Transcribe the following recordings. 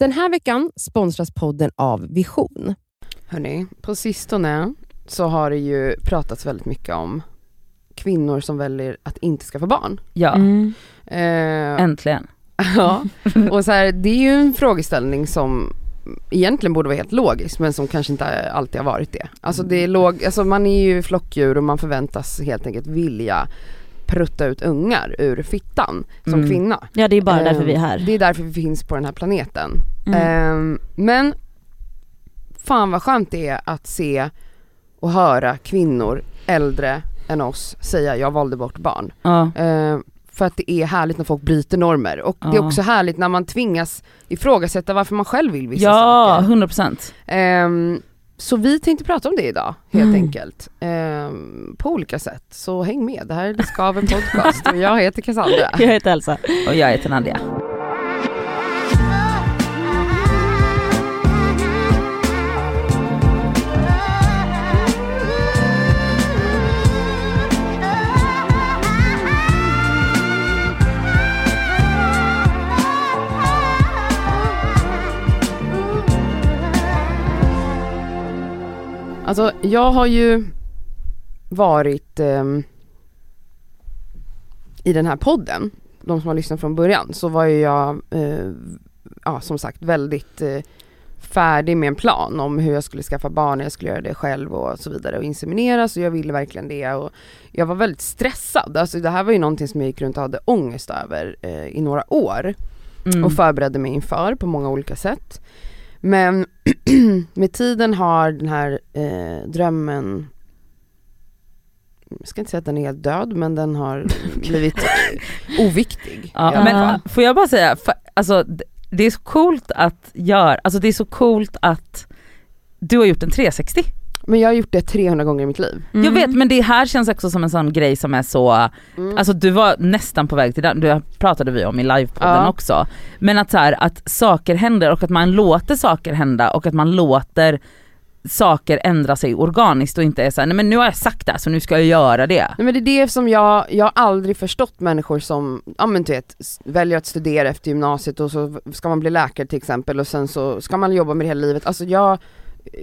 Den här veckan sponsras podden av Vision. Hörni, på sistone så har det ju pratats väldigt mycket om kvinnor som väljer att inte skaffa barn. Ja, Mm. Eh, äntligen. ja, och så här, det är ju en frågeställning som egentligen borde vara helt logisk men som kanske inte alltid har varit det. Alltså det är låg, alltså man är ju flockdjur och man förväntas helt enkelt vilja prutta ut ungar ur fittan som Mm. kvinna. Ja det är bara därför Eh, vi är här. Det är därför vi finns på den här planeten. Mm. Ehm, men fan vad skönt det är att se och höra kvinnor äldre än oss säga jag valde bort barn. Ja. Ehm, för att det är härligt när folk bryter normer och det är Ja. också härligt när man tvingas ifrågasätta varför man själv vill vissa Ja, saker. 100 procent. Så vi tänkte prata om det idag helt Mm. enkelt. Ehm, på olika sätt. Så häng med, det här är Det Skaver Podcast och jag heter Cassandra. Jag heter Elsa. Och jag heter Nadia. Alltså jag har ju varit ehm, i den här podden, de som har lyssnat från början, så var ju jag eh, ja, som sagt väldigt eh, färdig med en plan om hur jag skulle skaffa barn, jag skulle göra det själv och så vidare och inseminera så jag ville verkligen det och jag var väldigt stressad, alltså det här var ju någonting som jag gick runt och hade ångest över eh, i några år Mm. och förberedde mig inför på många olika sätt. Men med tiden har den här eh, drömmen jag ska inte säga att den är helt död men den har blivit oviktig. Ja, men får jag bara säga, för, alltså det är så coolt att göra, alltså det är så coolt att du har gjort en 360. Men jag har gjort det 300 gånger i mitt liv. Jag vet men det här känns också som en sån grej som är så, Mm. alltså du var nästan på väg till den, det pratade vi om i livepodden Ja. också. Men att så här, att saker händer och att man låter saker hända och att man låter saker ändra sig organiskt och inte är såhär, nej men nu har jag sagt det så nu ska jag göra det. Nej men det är det som jag, jag har aldrig förstått människor som, ja men du vet, väljer att studera efter gymnasiet och så ska man bli läkare till exempel och sen så ska man jobba med det hela livet. Alltså jag,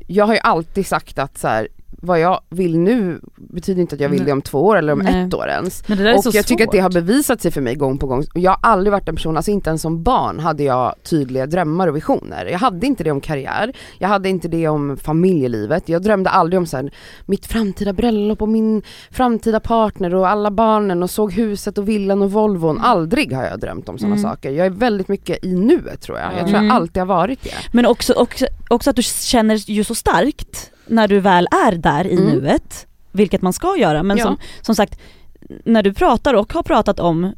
jag har ju alltid sagt att så här, vad jag vill nu betyder inte att jag vill det om två år eller om Nej. ett år ens. Men det där är Och jag tycker att det har svårt. bevisat sig för mig gång på gång. Jag har aldrig varit en person, alltså inte ens som barn hade jag tydliga drömmar och visioner. Jag hade inte det om karriär, jag hade inte det om familjelivet, jag drömde aldrig om så här, mitt framtida bröllop och min framtida partner och alla barnen och såg huset och villan och Volvon. Aldrig har jag drömt om sådana Mm. saker. Jag är väldigt mycket i nuet tror jag. Jag tror Mm. jag alltid har varit det. Men också, också, också att du känner ju så starkt när du väl är där i Mm. nuet, vilket man ska göra. Men Ja. som, som sagt, när du pratar och har pratat om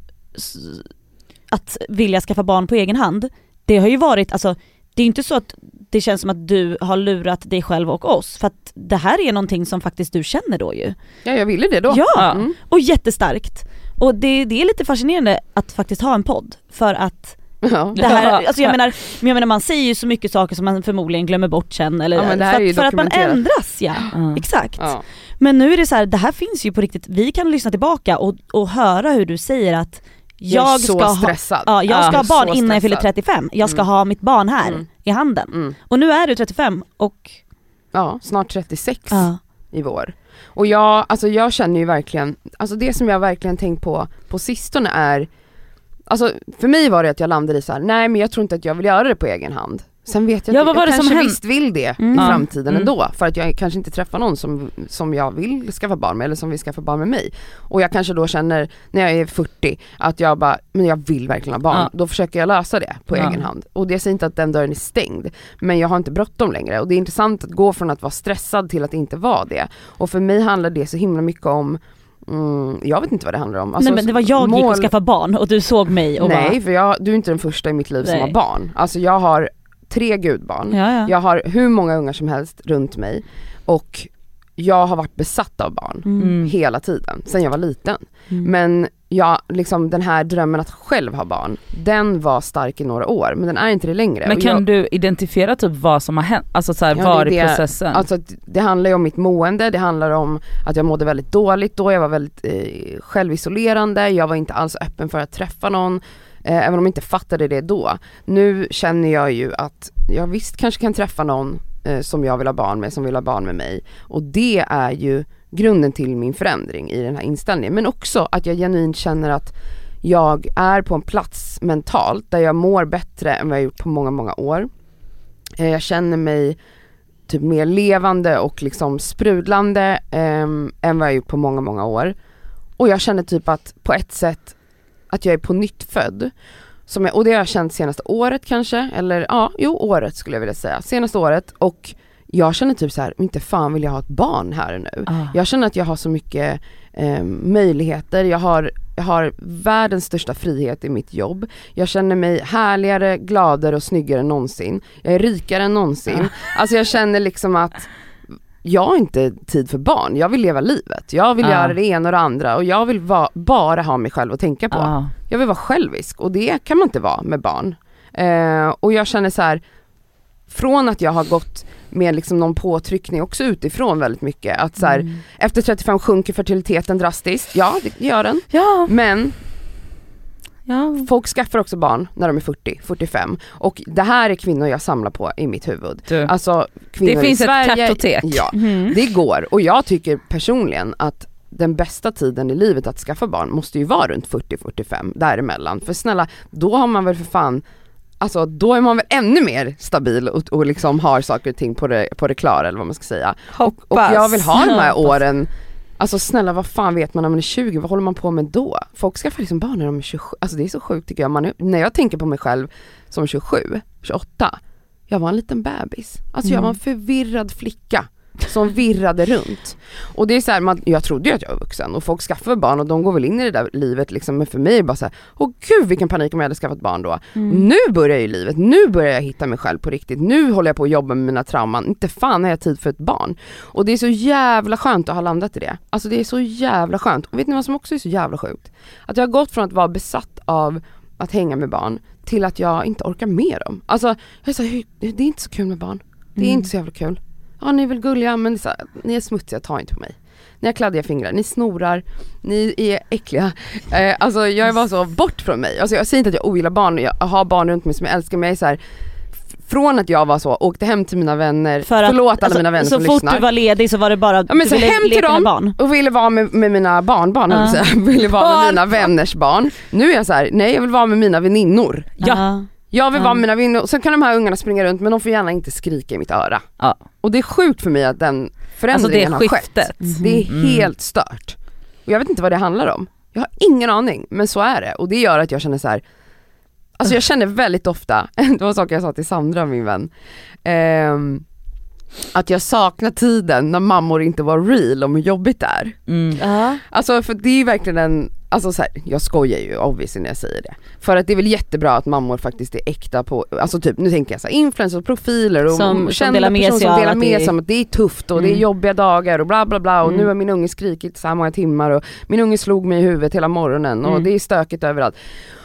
att vilja skaffa barn på egen hand, det har ju varit, alltså det är inte så att det känns som att du har lurat dig själv och oss, för att det här är någonting som faktiskt du känner då ju. Ja jag ville det då. Ja, Mm. och jättestarkt. Och det, det är lite fascinerande att faktiskt ha en podd, för att Ja. det här, alltså jag menar, men jag menar man säger ju så mycket saker som man förmodligen glömmer bort sen eller Ja, för, för att man ändras ja, Ja. exakt. Ja. Men nu är det så här, det här finns ju på riktigt, vi kan lyssna tillbaka och, och höra hur du säger att Jag jag, ska ha, ja, jag ska ha barn innan jag fyller stressad. 35, jag ska Mm. ha mitt barn här Mm. i handen. Mm. Och nu är du 35 och Ja, snart 36. ja. i vår. Och jag, alltså jag känner ju verkligen, alltså det som jag verkligen tänkt på på sistone är, alltså för mig var det att jag landade i så här: nej men jag tror inte att jag vill göra det på egen hand. Sen vet jag Ja, var jag kanske visst vill det Mm. i framtiden Mm. ändå, för att jag kanske inte träffar någon som, som jag vill skaffa barn med eller som vill skaffa barn med mig. Och jag kanske då känner, när jag är 40, att jag bara, men jag vill verkligen ha barn. Ja. Då försöker jag lösa det på Ja. egen hand. Och det säger inte att den dörren är stängd, men jag har inte bråttom längre. Och det är intressant att gå från att vara stressad till att inte vara det. Och för mig handlar det så himla mycket om Mm, jag vet inte vad det handlar om. Alltså, Nej men det var jag gick mål- och skaffade barn och du såg mig och Nej för jag, du är inte den första i mitt liv som Nej. har barn. Alltså jag har tre gudbarn, bara, ja, ja. jag har hur många ungar som helst runt mig och jag har varit besatt av barn. Mm. hela tiden, sen jag var liten. Mm. Men jag, liksom den här drömmen att själv ha barn, den var stark i några år men den är inte det längre. Men kan jag, du identifiera typ vad som har hänt, alltså så här, Ja, var det i processen? Alltså det handlar ju om mitt mående, det handlar om att jag mådde väldigt dåligt då, jag var väldigt eh, självisolerande, jag var inte alls öppen för att träffa någon. Eh, även om jag inte fattade det då. Nu känner jag ju att jag visst kanske kan träffa någon eh, som jag vill ha barn med, som vill ha barn med mig. Och det är ju grunden till min förändring i den här inställningen. Men också att jag genuint känner att jag är på en plats mentalt där jag mår bättre än vad jag gjort på många, många år. Eh, jag känner mig typ mer levande och liksom sprudlande eh, än vad jag gjort på många, många år. Och jag känner typ att på ett sätt att jag är på nytt född. Som jag, och det har jag känt senaste året kanske, eller ja, jo året skulle jag vilja säga. Senaste året och jag känner typ så här, inte fan vill jag ha ett barn här nu. Ah. Jag känner att jag har så mycket eh, möjligheter, jag har, jag har världens största frihet i mitt jobb. Jag känner mig härligare, gladare och snyggare än någonsin. Jag är rikare än någonsin. Alltså jag känner liksom att jag har inte tid för barn, jag vill leva livet. Jag vill Ja. göra det ena och det andra och jag vill va- bara ha mig själv att tänka på. Ja. Jag vill vara självisk och det kan man inte vara med barn. Eh, och jag känner så här, från att jag har gått med liksom någon påtryckning också utifrån väldigt mycket, att så här, Mm. efter 35 sjunker fertiliteten drastiskt, ja det gör den. Ja, Men ja. folk skaffar också barn när de är 40, 45 och det här är kvinnor jag samlar på i mitt huvud. Du. Alltså kvinnor Det finns i ett Sverige, kartotek. Ja, Mm. det går och jag tycker personligen att den bästa tiden i livet att skaffa barn måste ju vara runt 40-45 däremellan. För snälla, då har man väl för fan Alltså då är man väl ännu mer stabil och, och liksom har saker och ting på det, på det klara eller vad man ska säga. Och, och jag vill ha de här åren Alltså snälla vad fan vet man när man är 20, vad håller man på med då? Folk skaffar liksom barn när de är 27, alltså det är så sjukt tycker jag. Man är, när jag tänker på mig själv som 27, 28, jag var en liten bebis. Alltså jag var en förvirrad flicka som virrade runt. Och det är så här, man, jag trodde ju att jag var vuxen och folk skaffar barn och de går väl in i det där livet liksom, men för mig är det bara så här, åh gud vilken panik om jag hade skaffat barn då. Mm. Nu börjar ju livet, nu börjar jag hitta mig själv på riktigt, nu håller jag på att jobba med mina trauman, inte fan har jag tid för ett barn. Och det är så jävla skönt att ha landat i det. Alltså det är så jävla skönt. Och vet ni vad som också är så jävla sjukt? Att jag har gått från att vara besatt av att hänga med barn till att jag inte orkar med dem. Alltså jag är så här, det är inte så kul med barn. Det är Mm. inte så jävla kul. Ja ni är väl gulliga men så ni är smutsiga, ta inte på mig. Ni har kladdiga fingrar, ni snorar, ni är äckliga. Eh, alltså jag var så bort från mig. Alltså jag säger inte att jag ogillar barn, jag har barn runt mig som jag älskar men jag är så här, från att jag var så, åkte hem till mina vänner, För att, förlåt alla alltså, mina vänner Så som fort lyssnar. du var ledig så var det bara, Ja, men du så ville hem till leka med dem. barn. och ville vara med, med mina barnbarn, uh. säga. ville vara med mina vänners barn. Nu är jag så här: nej jag vill vara med mina väninnor. Ja. Jag vill vara med mina väninnor, sen kan de här ungarna springa runt men de får gärna inte skrika i mitt öra. Ja. Och det är sjukt för mig att den Alltså det förändringen är har skett. skiftet. Det är Mm. helt stört. Och jag vet inte vad det handlar om. Jag har ingen aning, men så är det. Och det gör att jag känner så här. Alltså jag känner väldigt ofta, det var saker jag sa till Sandra min vän, ehm, att jag saknar tiden när mammor inte var real om hur jobbigt det är. Mm. Ja. Alltså för det är verkligen en, alltså så här, jag skojar ju obviously när jag säger det. För att det är väl jättebra att mammor faktiskt är äkta på, alltså typ nu tänker jag så här, influencers, profiler och Som- som kända med personer som delar med sig om att det är tufft och det är Mm. jobbiga dagar och bla bla bla och Mm. nu har min unge skrikit så här många timmar och min unge slog mig i huvudet hela morgonen och Mm. det är stökigt överallt.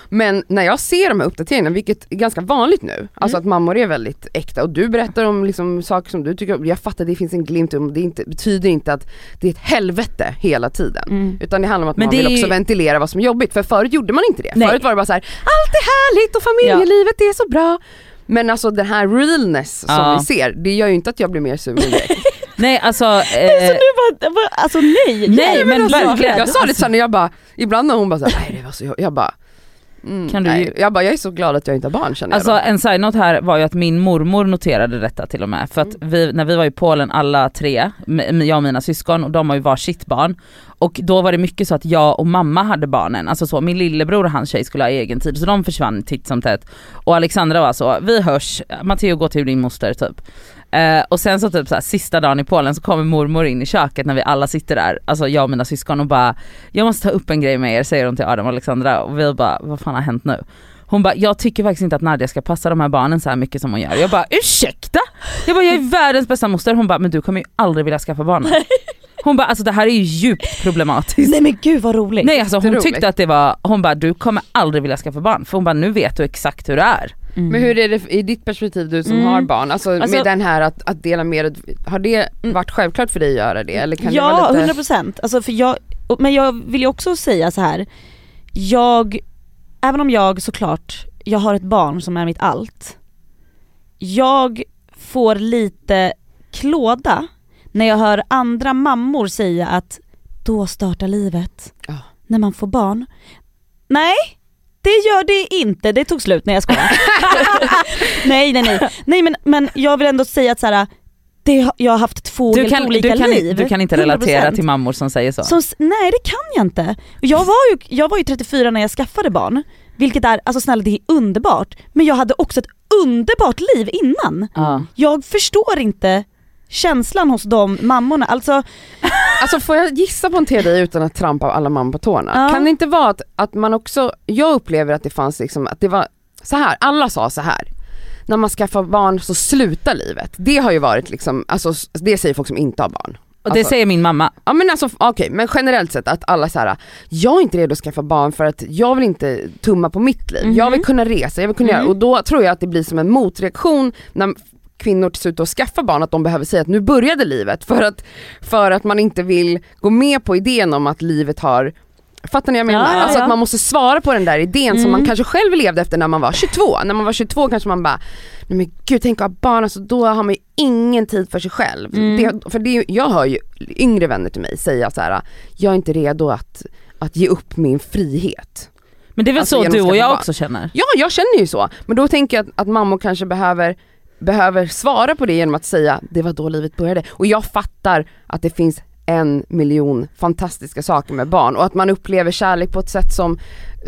Men när jag ser de här uppdateringarna, vilket är ganska vanligt nu, alltså att mammor är väldigt äkta och du berättar om liksom saker som du tycker om, jag fattar det finns en glimt om, det inte, betyder inte att det är ett helvete hela tiden. Mm. Utan det handlar om att Men man det vill är också ju- ventilera vad som är jobbigt, för förut gjorde man inte det. Nej. Förut var det bara så här: allt är härligt och familjelivet är så bra. Men alltså den här realness som Ja. vi ser, det gör ju inte att jag blir mer sur direkt. Nej alltså, Så eh, du bara, bara, alltså nej, Nej, men alltså, verkligen. Jag sa lite såhär när jag bara, ibland när hon bara såhär, nej det var så, jag bara Mm, Kan du nej. Jag bara, jag är så glad att jag inte har barn känner Alltså jag en side-note här var ju att min mormor noterade detta till och med. För att vi, när vi var i Polen alla tre, jag och mina syskon och de har ju varsitt barn. Och då var det mycket så att jag och mamma hade barnen, alltså så min lillebror och hans tjej skulle ha egen tid så de försvann titt som tätt. Och Alexandra var så, vi hörs, Matteo gå till din moster typ. Eh, och sen så typ så här, sista dagen i Polen så kommer mormor in i köket när vi alla sitter där, alltså jag och mina syskon och bara Jag måste ta upp en grej med er säger hon till Adam och Alexandra och vi bara vad fan har hänt nu? Hon bara, jag tycker faktiskt inte att Nadia ska passa de här barnen så här mycket som hon gör. Jag bara, ursäkta? Jag bara, jag är världens bästa moster. Hon bara, men du kommer ju aldrig vilja skaffa barn. Hon bara, alltså det här är ju djupt problematiskt. Nej men gud vad roligt. Nej alltså hon tyckte att det var, hon bara du kommer aldrig vilja skaffa barn för hon bara nu vet du exakt hur det är. Mm. Men hur är det i ditt perspektiv du som Mm. har barn, alltså, Alltså- med den här att, att dela med dig, har det varit självklart för dig att göra det eller kan det ja, vara lite 100% alltså för jag, och- men jag vill ju också säga så här. jag även om jag såklart, jag har ett barn som är mitt allt. Jag får lite klåda när jag hör andra mammor säga att då startar livet. Ja. När man får barn. Nej, det gör det inte. Det tog slut när jag skojar. nej nej nej. Nej men, men jag vill ändå säga att så här, det, jag har haft två Du helt kan, olika du, kan, liv. du kan inte relatera 100%. till mammor som säger så. Som, nej det kan jag inte. Jag var, ju, jag var ju 34 när jag skaffade barn, vilket är, alltså snälla det är underbart. Men jag hade också ett underbart liv innan. Ja. Jag förstår inte känslan hos de mammorna. Alltså, Alltså får jag gissa på en teori utan att trampa alla mammor på tårna? Ja. Kan det inte vara att, att man också, jag upplever att det fanns liksom, att det var så här. alla sa så här. när man skaffar barn så slutar livet. Det har ju varit liksom, alltså det säger folk som inte har barn. Och det Alltså- säger min mamma. Ja men alltså okej, men generellt sett att alla så här. jag är inte redo att skaffa barn för att jag vill inte tumma på mitt liv. Jag vill kunna resa, jag vill kunna Mhm. göra, och då tror jag att det blir som en motreaktion när kvinnor till slut då skaffar barn, att de behöver säga att nu började livet för att, för att man inte vill gå med på idén om att livet har Fattar ni vad jag menar? Ja, ja, Alltså att man måste svara på den där idén som Mm. man kanske själv levde efter när man var 22. När man var 22 kanske man bara, nej men gud tänk att ha barn, alltså då har man ju ingen tid för sig själv. Mm. Det, för det, jag hör ju yngre vänner till mig säga så här: jag är inte redo att, att ge upp min frihet. Men det är väl Alltså, så du att och skaffa jag barn. också känner? Ja, jag känner ju så. Men då tänker jag att, att mammor kanske behöver, behöver svara på det genom att säga, det var då livet började. Och jag fattar att det finns en miljon fantastiska saker med barn och att man upplever kärlek på ett sätt som,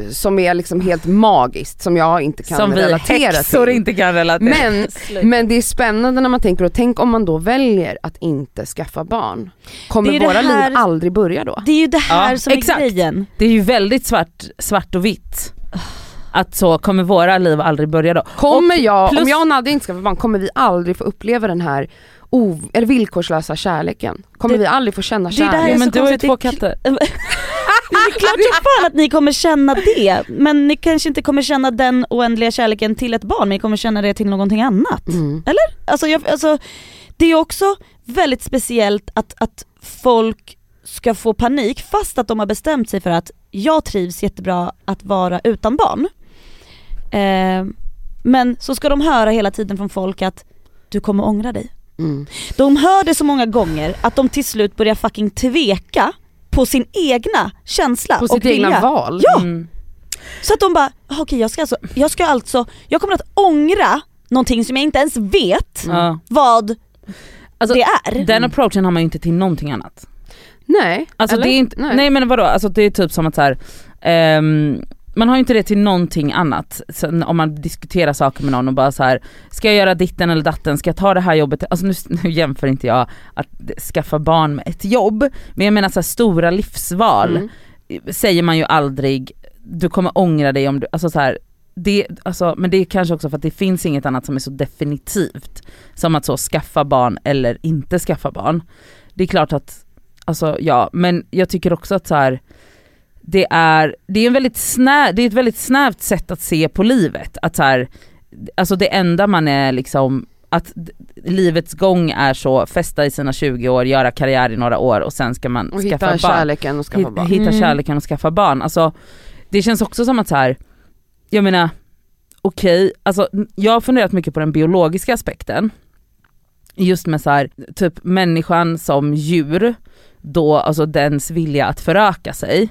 som är liksom helt magiskt, som jag inte kan Som vi relatera häxor till. inte kan relatera Men, men det är spännande när man tänker, och tänk om man då väljer att inte skaffa barn. Är Kommer våra här- liv aldrig börja då? det är ju det här Ja, som är exakt. grejen. Det är ju väldigt svart, svart och vitt. Att så kommer våra liv aldrig börja då. Kommer Och jag, plus- om jag och Nadja inte skaffar barn, kommer vi aldrig få uppleva den här o, eller villkorslösa kärleken? Kommer Det- vi aldrig få känna det är det kärlek? här Ja, är men du har ju två Det är katter. Det är klart som fan att ni kommer känna det, men ni kanske inte kommer känna den oändliga kärleken till ett barn, men ni kommer känna det till någonting annat. Mm. Alltså, jag, alltså, det är också väldigt speciellt att, att folk ska få panik fast att de har bestämt sig för att jag trivs jättebra att vara utan barn. Eh, men så ska de höra hela tiden från folk att du kommer ångra dig. Mm. De hör det så många gånger att de till slut börjar fucking tveka på sin egna känsla På och sitt egna vilja. val? Ja! Mm. Så att de bara, "Ah, okej jag ska alltså, jag ska alltså, jag kommer att ångra någonting som jag inte ens vet Ja. vad Alltså, det är. Den approachen har man ju inte till någonting annat. Nej, Alltså eller? det är inte, nej. men vadå, alltså det är typ som att så här, ehm, man har ju inte det till någonting annat. Sen om man diskuterar saker med någon och bara så här, ska jag göra ditten eller datten, ska jag ta det här jobbet? Alltså nu, nu jämför inte jag att skaffa barn med ett jobb, men jag menar så här, stora livsval Mm. säger man ju aldrig, du kommer ångra dig om du, alltså så här, det, alltså, men det är kanske också för att det finns inget annat som är så definitivt som att så skaffa barn eller inte skaffa barn. Det är klart att, alltså ja, men jag tycker också att så här, det är, det är, en väldigt snä, det är ett väldigt snävt sätt att se på livet. Att så här, alltså det enda man är liksom, att livets gång är så, festa i sina 20 år, göra karriär i några år och sen ska man Och skaffa hitta barn kärleken och skaffa barn. hitta Mm. kärleken och skaffa barn. Alltså, det känns också som att så här, jag menar, okej, alltså jag har funderat mycket på den biologiska aspekten. Just med så här, typ människan som djur, då alltså dens vilja att föröka sig.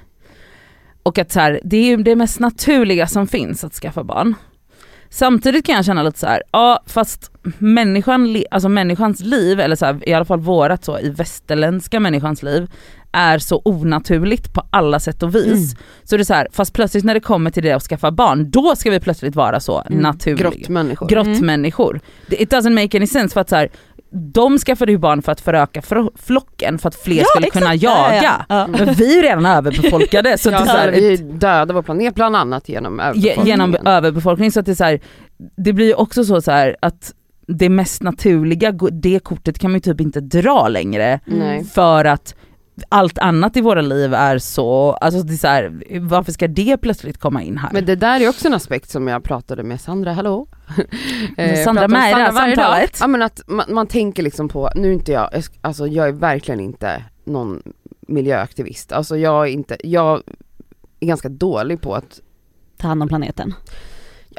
Och att så här, det är ju det mest naturliga som finns att skaffa barn. Samtidigt kan jag känna lite så här, ja fast människan, alltså människans liv, eller så här, i alla fall vårat så, i västerländska människans liv, är så onaturligt på alla sätt och vis. Så det är så här, fast plötsligt när det kommer till det att skaffa barn, då ska vi plötsligt vara så Mm. naturliga. Grottmänniskor. Grottmänniskor. Det- It doesn't make any sense för att så här, de skaffade ju barn för att föröka flocken för att fler skulle kunna Ja, jaga. ja, ja. Men vi är ju redan överbefolkade så, Ja, det är så här, vi dödar vår planet bland annat genom Ge- överbefolkningen. genom överbefolkning. Så att det, är så här, det blir ju också så, så här, att det mest naturliga, det kortet kan man ju typ inte dra längre Nej. för att allt annat i våra liv är så, alltså det är så här, varför ska det plötsligt komma in här? Men det där är också en aspekt som jag pratade med Sandra, hallå? Eh, Sandra med i det här samtalet. Ja men att man, man tänker liksom på, nu är inte jag, alltså jag är verkligen inte någon miljöaktivist, alltså jag är inte, jag är ganska dålig på att ta hand om planeten?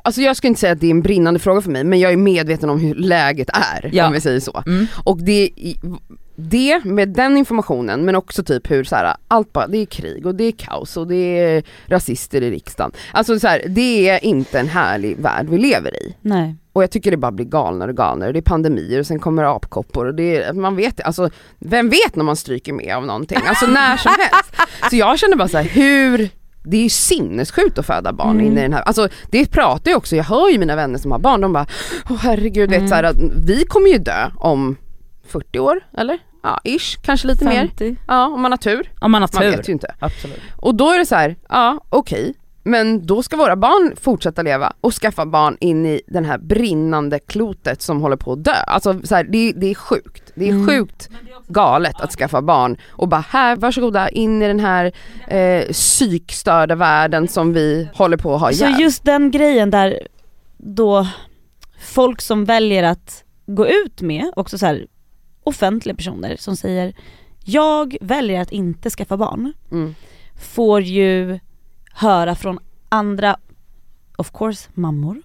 Alltså jag ska inte säga att det är en brinnande fråga för mig men jag är medveten om hur läget är Ja. om vi säger så. Mm. Och det, det med den informationen men också typ hur så här, allt bara, det är krig och det är kaos och det är rasister i riksdagen. Alltså så här, det är inte en härlig värld vi lever i. Nej. Och jag tycker det bara blir galnare och galnare. Det är pandemier och sen kommer apkoppor och det är, man vet alltså vem vet när man stryker med av någonting? Alltså när som helst. Så jag känner bara så här, hur det är ju sinnessjukt att föda barn Mm. in i den här, alltså det pratar ju också, jag hör ju mina vänner som har barn, de bara Åh herregud, Mm. vet så här, vi kommer ju dö om 40 år, eller? Ja, ish, kanske lite mer. 50. Ja, om man har tur. Om man har Man tur. vet ju inte. Absolut. Och då är det så här, ja okej, men då ska våra barn fortsätta leva och skaffa barn in i den här brinnande klotet som håller på att dö. Alltså så här, det, det är sjukt. Det är Mm. sjukt galet att skaffa barn och bara här, varsågoda in i den här eh, psykstörda världen som vi håller på att ha Så ihjäl. just den grejen där då folk som väljer att gå ut med, också så här offentliga personer som säger jag väljer att inte skaffa barn, Mm. får ju höra från andra, of course mammor,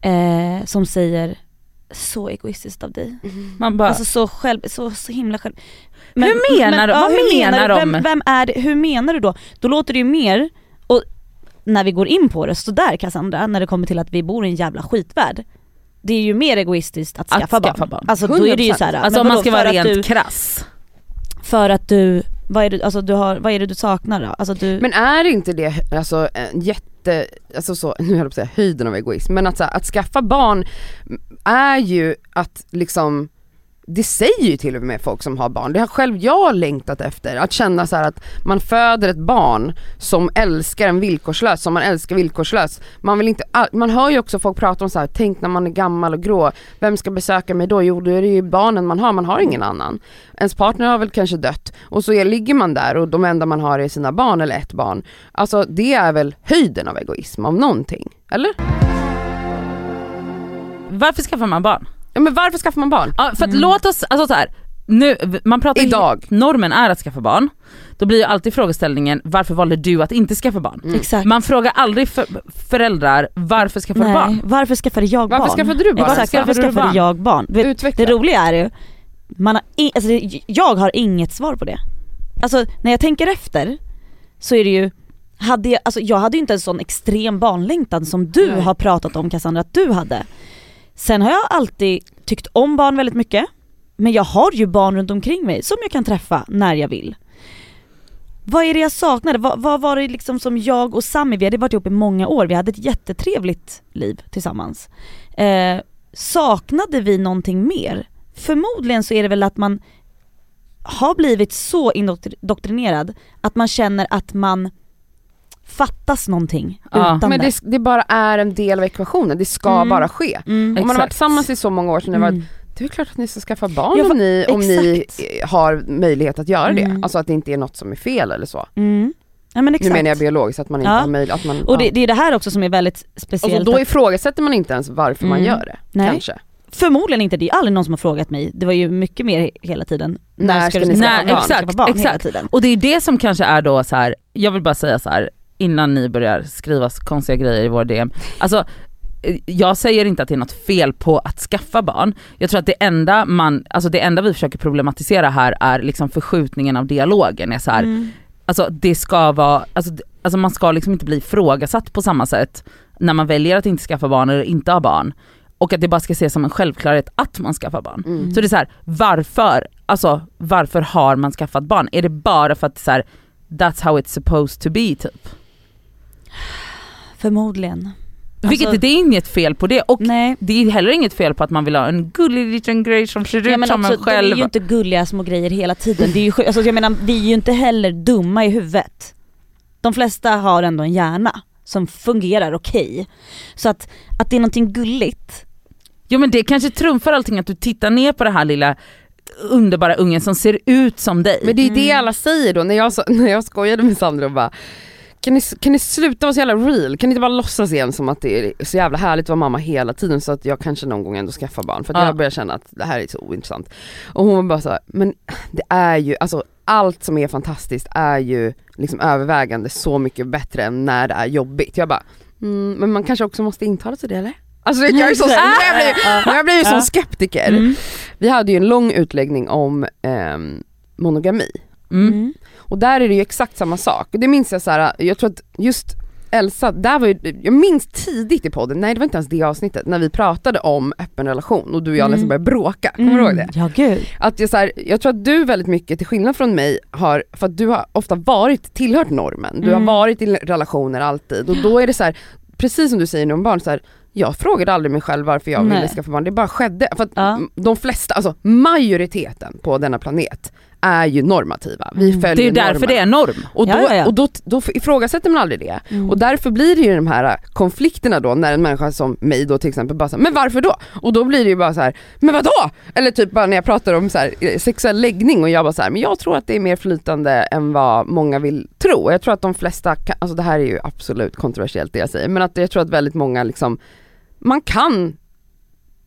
eh, som säger så egoistiskt av dig. Man bara, Alltså så själv, så, så himla själv. Hur menar du? Vad hur menar du? de? Vem, vem är det? Hur menar du då? Då låter det ju mer, och när vi går in på det sådär Cassandra, när det kommer till att vi bor i en jävla skitvärld. Det är ju mer egoistiskt att Att skaffa, skaffa barn. barn. Alltså då är det ju 100%. såhär, alltså om man ska vara rent du, krass. För att du, vad är det, alltså du har, vad är det du saknar då? Alltså du, Men är inte det alltså en jätte, alltså så, nu höll jag på att säga höjden av egoism, men att, så här, att skaffa barn är ju att liksom det säger ju till och med folk som har barn, det har själv jag längtat efter, att känna så här att man föder ett barn som älskar en villkorslöst, som man älskar villkorslöst. Man vill inte, man hör ju också folk prata om så här, tänk när man är gammal och grå, vem ska besöka mig då? Jo då är det ju barnen man har, man har ingen annan. Ens partner har väl kanske dött och så ligger man där och de enda man har är sina barn eller ett barn. Alltså det är väl höjden av egoism av någonting, eller? Varför skaffar man barn? Ja, men varför skaffar man barn? Ja, för att låt oss, alltså så här, nu, man pratar Idag. normen är att skaffa barn. Då blir ju alltid frågeställningen varför valde du att inte skaffa barn? Mm. exakt. Man frågar aldrig för, föräldrar varför skaffar du Nej, barn? varför skaffade jag barn? Varför skaffade du barn? Exakt, Varför varför skaffade skaffade barn? jag barn? Vet, Utveckla. Det roliga är ju, man har i, alltså, jag har inget svar på det. Alltså när jag tänker efter så är det ju, hade jag, alltså, jag hade ju inte en sån extrem barnlängtan som du Nej. har pratat om Cassandra att du hade. Sen har jag alltid tyckt om barn väldigt mycket, men jag har ju barn runt omkring mig som jag kan träffa när jag vill. Vad är det jag saknade? Vad, vad var det liksom som jag och Sami, vi hade varit ihop i många år, vi hade ett jättetrevligt liv tillsammans. Eh, saknade vi någonting mer? Förmodligen så är det väl att man har blivit så indoktrinerad att man känner att man fattas någonting Ja. utan Men det. det, det bara är en del av ekvationen, det ska Mm. bara ske. Mm. Om man har varit tillsammans i så många år så det var Mm. det är klart att ni ska skaffa barn Ja, om, ni, om ni har möjlighet att göra det. Mm. Alltså att det inte är något som är fel eller så. Mm. Ja men exakt. Nu menar jag biologiskt, att man inte Ja. har möjlighet, att man, och det, ja. det är det här också som är väldigt speciellt. Och så då att- ifrågasätter man inte ens varför man gör det, Nej. kanske. Förmodligen inte, det är aldrig någon som har frågat mig. Det var ju mycket mer hela tiden. När ska ni skaffa barn? Exakt, barn hela exakt. tiden. Och det är det som kanske är då så här. jag vill bara säga så här innan ni börjar skriva konstiga grejer i vår DM. Alltså eh, jag säger inte att det är något fel på att skaffa barn. Jag tror att det enda man, alltså det enda vi försöker problematisera här är liksom förskjutningen av dialogen. Är så här, Mm. Alltså det ska vara, alltså, alltså man ska liksom inte bli ifrågasatt på samma sätt när man väljer att inte skaffa barn eller inte ha barn. Och att det bara ska ses som en självklarhet att man skaffar barn. Mm. Så det är så här, varför, alltså varför har man skaffat barn? Är det bara för att så här, that's how it's supposed to be typ? Förmodligen. Vilket Alltså- det är inget fel på det och Nej. det är heller inget fel på att man vill ha en gullig liten grej som ser Ja, ut men som också, en själv. Det är ju inte gulliga små grejer hela tiden. Det är ju, alltså, jag menar, vi är ju inte heller dumma i huvudet. De flesta har ändå en hjärna som fungerar okej. Så att, att det är någonting gulligt, Jo men det kanske trumfar allting att du tittar ner på det här lilla underbara ungen som ser ut som dig. Men det är det Mm. alla säger då, när jag, när jag skojade med Sandra och bara kan ni, kan ni sluta vara så jävla real? Kan ni inte bara låtsas igen som att det är så jävla härligt att vara mamma hela tiden så att jag kanske någon gång ändå skaffar barn? För att Ja. jag börjar känna att det här är så ointressant. Och hon var bara så här, men det är ju, alltså allt som är fantastiskt är ju liksom övervägande så mycket bättre än när det är jobbigt. Jag bara, mm, men man kanske också måste intala sig det eller? Alltså jag är så, jag har jag blivit som skeptiker. Mm. Vi hade ju en lång utläggning om ehm, monogami. Mm. Mm. Och där är det ju exakt samma sak. Och det minns jag så här, jag tror att just Elsa, där var ju, jag minns tidigt i podden, nej det var inte ens det avsnittet, när vi pratade om öppen relation och du och jag Mm. nästan började bråka, kommer du ihåg det? Ja gud. Att jag, så här, jag tror att du väldigt mycket, till skillnad från mig, har, för att du har ofta varit, tillhört normen, du Mm. har varit i relationer alltid och då är det så här, precis som du säger nu om barn, så här, jag frågade aldrig mig själv varför jag ville skaffa barn, det bara skedde. För att Ja. de flesta, alltså majoriteten på denna planet är ju normativa. Vi Mm. följer Det är ju därför normen. det är norm. Och då, Ja, ja, ja. Och då, då ifrågasätter man aldrig det. Mm. Och därför blir det ju de här konflikterna då när en människa som mig då till exempel bara säger men varför då? Och då blir det ju bara så här, men vadå? Eller typ bara när jag pratar om så här, eh, sexuell läggning och jag bara så här, men jag tror att det är mer flytande än vad många vill tro. Och Jag tror att de flesta, kan, alltså det här är ju absolut kontroversiellt det jag säger, men att jag tror att väldigt många liksom, man kan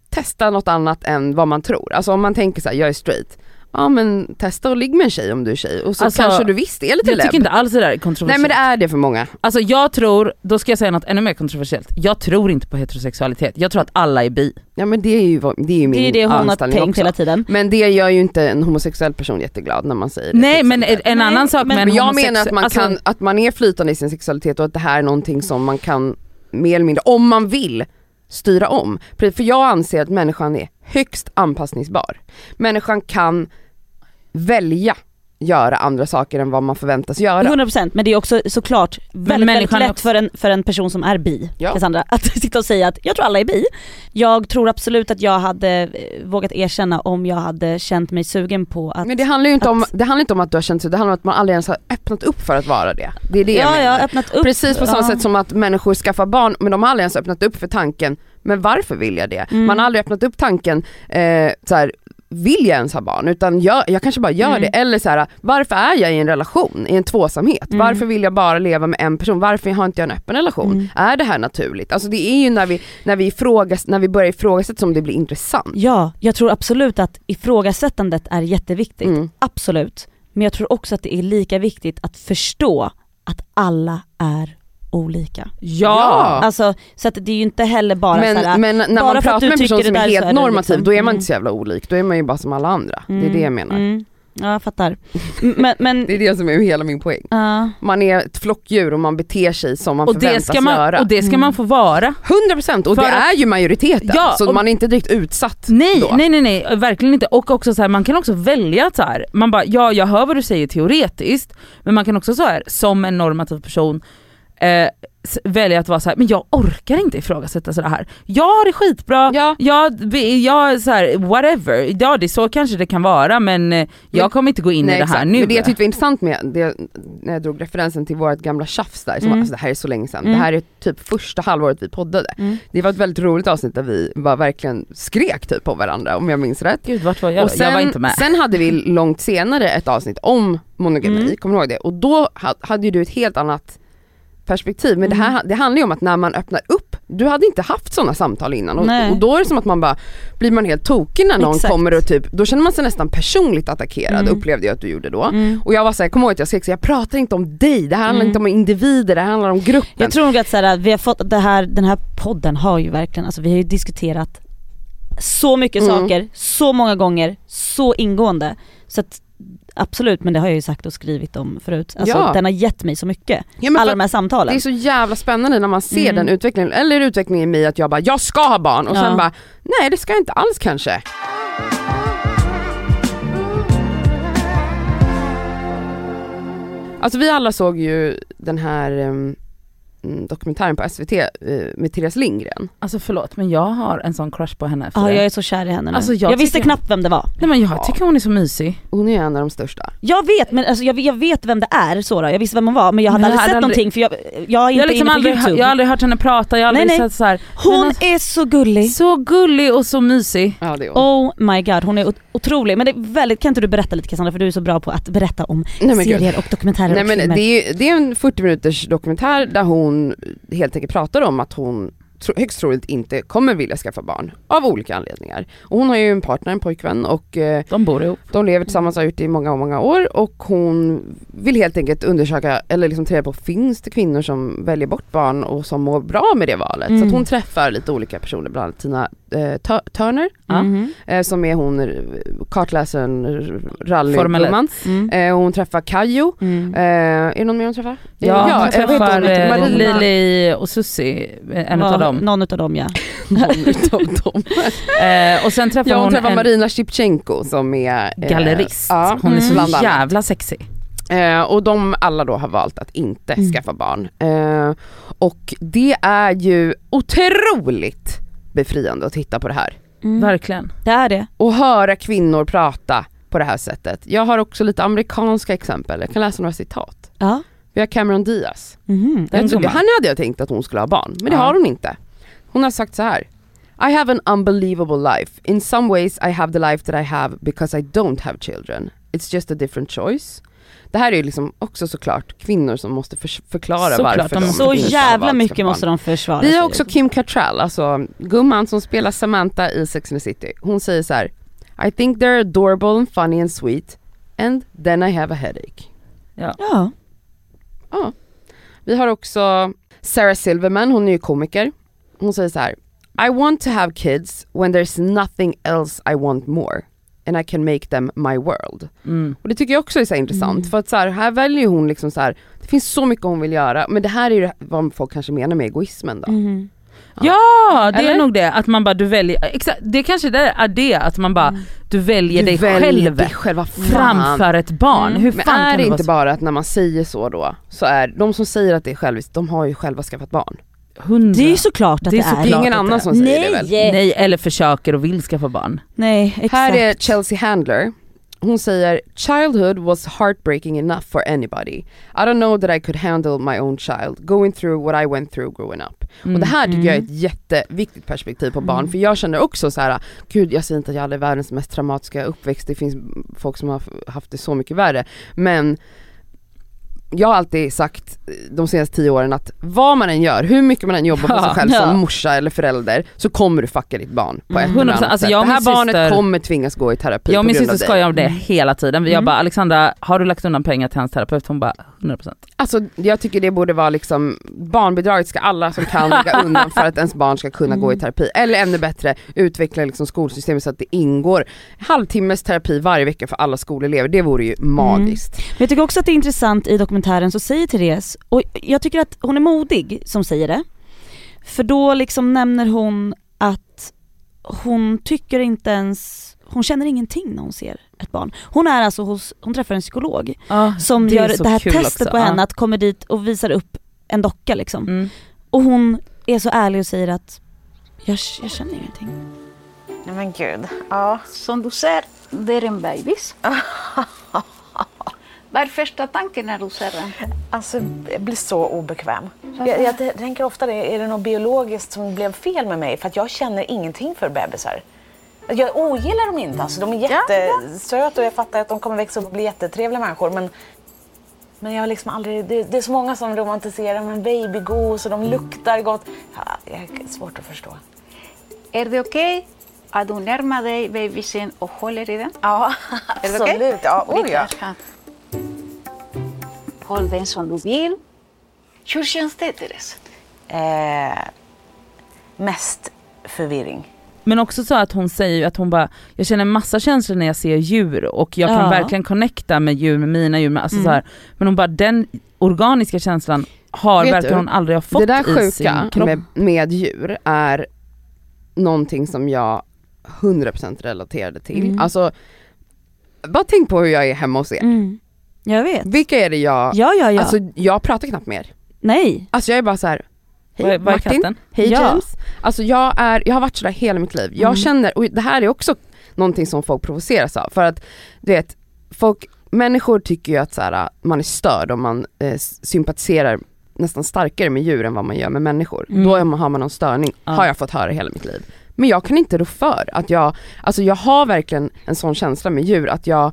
testa något annat än vad man tror. Alltså om man tänker så här, jag är straight, ja men testa och ligg med en tjej om du är tjej och så Alltså, kanske du visst är lite Jag tycker inte alls det där är Nej kontroversiellt. men det är det för många. Alltså jag tror, då ska jag säga något ännu mer kontroversiellt. Jag tror inte på heterosexualitet. Jag tror att alla är bi. Ja men det är ju, det är ju min Det är det hon har tänkt också. hela tiden. Men det gör ju inte en homosexuell person jätteglad när man säger det. Nej men en Nej, annan sak men- Men jag menar att man, alltså, kan, att man är flytande i sin sexualitet och att det här är någonting som man kan mer eller mindre, om man vill, styra om. För jag anser att människan är högst anpassningsbar. Människan kan välja göra andra saker än vad man förväntas göra. 100% men det är också såklart väldigt, väldigt lätt också- för en, för en person som är bi, Ja. Cassandra, att sitta och säga att jag tror alla är bi. Jag tror absolut att jag hade eh, vågat erkänna om jag hade känt mig sugen på att Men det handlar ju inte, om, att- det handlar inte om att du har känt sig, det handlar om att man aldrig ens har öppnat upp för att vara det. Det är det ja, menar. jag öppnat upp. Precis på samma ja. sätt som att människor skaffar barn men de har aldrig ens öppnat upp för tanken, men varför vill jag det? Mm. Man har aldrig öppnat upp tanken, eh, så här, vill jag ens ha barn? Utan jag, jag kanske bara gör Mm. det. Eller så här, varför är jag i en relation, i en tvåsamhet? Mm. Varför vill jag bara leva med en person? Varför har inte jag en öppen relation? Mm. Är det här naturligt? Alltså det är ju när vi, när vi, ifrågas, när vi börjar ifrågasätta som det blir intressant. Ja, jag tror absolut att ifrågasättandet är jätteviktigt. Mm. Absolut. Men jag tror också att det är lika viktigt att förstå att alla är olika. Ja! Alltså, så att det är ju inte heller bara men, såhär, men när bara man pratar med en person som det är helt är det normativ, liksom- då är man mm. inte så jävla olik, då är man ju bara som alla andra. Det är det jag menar. Mm. Ja, jag fattar. Men, men Det är det som är hela min poäng. ja. Man är ett flockdjur och man beter sig som man Och det, förväntas ska man, göra. och det ska Mm. man få vara. 100% och För det att- är ju majoriteten, Ja, så och- man är inte direkt utsatt Nej, då. nej nej nej verkligen inte. Och också så här, man kan också välja att så här, man bara ja jag hör vad du säger teoretiskt men man kan också så här som en normativ person eh, välja att vara så här, men jag orkar inte ifrågasätta sådär här. Jag har det skitbra, Ja. jag, jag så här, whatever, ja det är så kanske det kan vara men eh, jag Men- kommer inte gå in Nej, i det här exakt. nu. Men det jag tyckte var intressant med, det, när jag drog referensen till vårt gamla tjafs där, som, Mm. alltså det här är så länge sedan, Mm. det här är typ första halvåret vi poddade. Mm. Det var ett väldigt roligt avsnitt där vi bara verkligen skrek typ på varandra om jag minns rätt. Gud vart var jag? och sen, jag var inte med. sen hade vi långt senare ett avsnitt om monogami, Mm. kommer du ihåg det? Och då ha- hade ju du ett helt annat perspektiv, men det, Mm. här, det handlar ju om att när man öppnar upp, du hade inte haft sådana samtal innan och, och då är det som att man bara, blir man helt tokig när någon Exakt. kommer och typ, då känner man sig nästan personligt attackerad Mm. upplevde jag att du gjorde då. Mm. Och jag var såhär, kom ihåg att jag skrek jag pratar inte om dig, det här handlar Mm. inte om individer, det här handlar om gruppen. Jag tror nog att så här, vi har fått det här, den här podden har ju verkligen, alltså vi har ju diskuterat så mycket Mm. saker, så många gånger, så ingående. Så att absolut, men det har jag ju sagt och skrivit om förut. Alltså Ja. den har gett mig så mycket, ja, alla de här samtalen. det är så jävla spännande när man ser Mm. den utvecklingen, eller utvecklingen i mig att jag bara, jag ska ha barn och Ja. sen bara, nej det ska jag inte alls kanske. Alltså vi alla såg ju den här um, dokumentären på SVT eh, med Therese Lindgren. Alltså förlåt men jag har en sån crush på henne Ja jag är så kär i henne nu. Alltså, jag jag visste knappt vem det var. Nej men jag Ja. tycker hon är så mysig. Hon är en av de största. Jag vet, men alltså, jag, jag vet vem det är så då. jag visste vem hon var men jag hade Men jag aldrig hade sett aldrig- någonting för jag, jag är inte Jag har, liksom inne på aldrig, youtube. jag har aldrig hört henne prata, jag har aldrig Nej, nej. sett så här. Hon Men alltså- är så gullig. Så gullig och så mysig. Ja det är hon. Oh my god, hon är ot- otrolig. Men det är väldigt, kan inte du berätta lite Cassandra för du är så bra på att berätta om Nej, serier och dokumentärer Nej och men filmer. det är, det är en 40 minuters dokumentär där hon hon helt enkelt pratar om att hon tro, högst troligt inte kommer vilja skaffa barn av olika anledningar. Och hon har ju en partner, en pojkvän och eh, De bor ihop. de lever tillsammans har gjort det i många, många år och hon vill helt enkelt undersöka eller liksom ta reda på finns det kvinnor som väljer bort barn och som mår bra med det valet. Så Mm. att hon träffar lite olika personer, bland annat Tina eh, Tu- Turner Ja. Mhm. eh, som är hon eh, kartläsaren, rallygumman. Mm. Eh, och hon träffar Kajo. Mm. Är det någon mer hon träffar? Ja, eh, hon träffar Lili och Susie, en Var- utav dem. Någon utav dem ja. någon utav dem. Eh, och sen träffar Ja, hon, hon träffar en Marina Shipchenko som är eh, gallerist. ja, hon är så bland annat. jävla sexig. Eh, och de alla då har valt att inte Mm. skaffa barn. Eh, och det är ju otroligt befriande att titta på det här. Mm. Verkligen. Det är det. Och höra kvinnor prata på det här sättet. Jag har också lite amerikanska exempel, jag kan läsa några citat. Ja. Vi har Cameron Diaz. Den Jag trodde, hade jag tänkt att hon skulle ha barn, men det Ja. har hon inte. Hon har sagt så här. I have an unbelievable life. In some ways I have the life that I have because I don't have children. It's just a different choice. Det här är ju liksom också såklart kvinnor som måste förs- förklara Såklart, varför de de Så inte har jävla mycket måste de försvara Vi har sig. också Kim Cattrall, alltså gumman som spelar Samantha i Sex and the City. Hon säger så här. I think they're adorable and funny and sweet and then I have a headache. Ja. Ja. Vi har också Sarah Silverman, hon är ju komiker. Hon säger så här. I want to have kids when there's nothing else I want more. And I can make them my world. Mm. Och det tycker jag också är så intressant Mm. för att så här, här väljer hon liksom så här, det finns så mycket hon vill göra men det här är ju vad folk kanske menar med egoismen då. Mhm. Ja det Eller? är nog det, att man bara du väljer, exakt, det kanske det är det att man bara Mm. du väljer Du dig väljer själv dig själv, framför ett barn. Mm. Hur Men är det det inte bara att när man säger så då, så är de som säger att det är själviskt, de har ju själva skaffat barn. Hundra. Det är ju såklart att Det är är. Det är Klart ingen annan är. som säger det väl? Nej. Nej eller försöker och vill skaffa barn. Nej exakt. Här är Chelsea Handler. Hon säger “Childhood was heartbreaking enough for anybody. I don't know that I could handle my own child, going through what I went through growing up”. Mm. Och det här tycker jag är Mm. ett jätteviktigt perspektiv på barn, Mm. för jag känner också så här: gud jag säger inte att jag hade världens mest traumatiska uppväxt, det finns folk som har haft det så mycket värre, men jag har alltid sagt de senaste tio åren att vad man än gör, hur mycket man än jobbar på sig själv ja. som morsa eller förälder så kommer du fucka ditt barn på ett Mm. eller 100%. annat Alltså, sätt. Det här min barnet syster- kommer tvingas gå i terapi Jag och min syster skojar om det Mm. hela tiden. Jag Mm. bara Alexandra, har du lagt undan pengar till hans terapeut? Hon bara 100%. Alltså jag tycker det borde vara liksom, barnbidraget ska alla som kan lägga undan för att ens barn ska kunna gå i Mm. terapi. Eller ännu bättre, utveckla liksom skolsystemet så att det ingår halvtimmes terapi varje vecka för alla skolelever. Det vore ju magiskt. Men jag tycker också att det är intressant i dokumentären så säger Therese, och jag tycker att hon är modig som säger det. För då liksom nämner hon att hon tycker inte ens, hon känner ingenting när hon ser ett barn. Hon är alltså hos, hon träffar en psykolog som det gör det här testet också, på henne, att kommer dit och visar upp en docka liksom. Mm. Och hon är så ärlig och säger att jag, jag känner ingenting. Nej men gud. Ja. Som du ser, det är en bebis. Vad är första tanken när du ser den? Alltså jag blir så obekväm. Jag, jag tänker ofta det, är det något biologiskt som blev fel med mig? För att jag känner ingenting för bebisar. Jag ogillar dem inte, alltså, de är jättesöta och jag fattar att de kommer växa upp och bli jättetrevliga människor. Men, men jag har liksom aldrig, det, det är så många som romantiserar med babygos och de luktar gott. Ja, det är svårt att förstå. Är det okej att du närmar dig bebisen och håller i den? Ja, Är det absolut. Ja, oh, ja. Håll den som du vill. Hur känns det, Therese? Eh, mest förvirring. Men också så att hon säger ju att hon bara, jag känner massa känslor när jag ser djur och jag kan Ja. verkligen connecta med djur, med mina djur, med, alltså Mm. så här. men hon bara den organiska känslan har Vet du, hon aldrig ha fått det där i sin sjuka kropp. med, med djur är någonting som jag 100% relaterade till. Mm. Alltså, bara tänk på hur jag är hemma hos er. Mm. Jag vet. Vilka är det jag, Ja ja ja. alltså jag pratar knappt med er. Nej. Alltså jag är bara så här. Hej vad är Martin, hej Ja. James. Alltså jag, är, jag har varit sådär hela mitt liv. Jag Mm. känner, och det här är också någonting som folk provoceras av. För att du vet, folk, människor tycker ju att så här, man är störd om man eh, sympatiserar nästan starkare med djur än vad man gör med människor. Mm. Då är man, har man någon störning, Ja. har jag fått höra hela mitt liv. Men jag kan inte rå för att jag, alltså jag har verkligen en sån känsla med djur att jag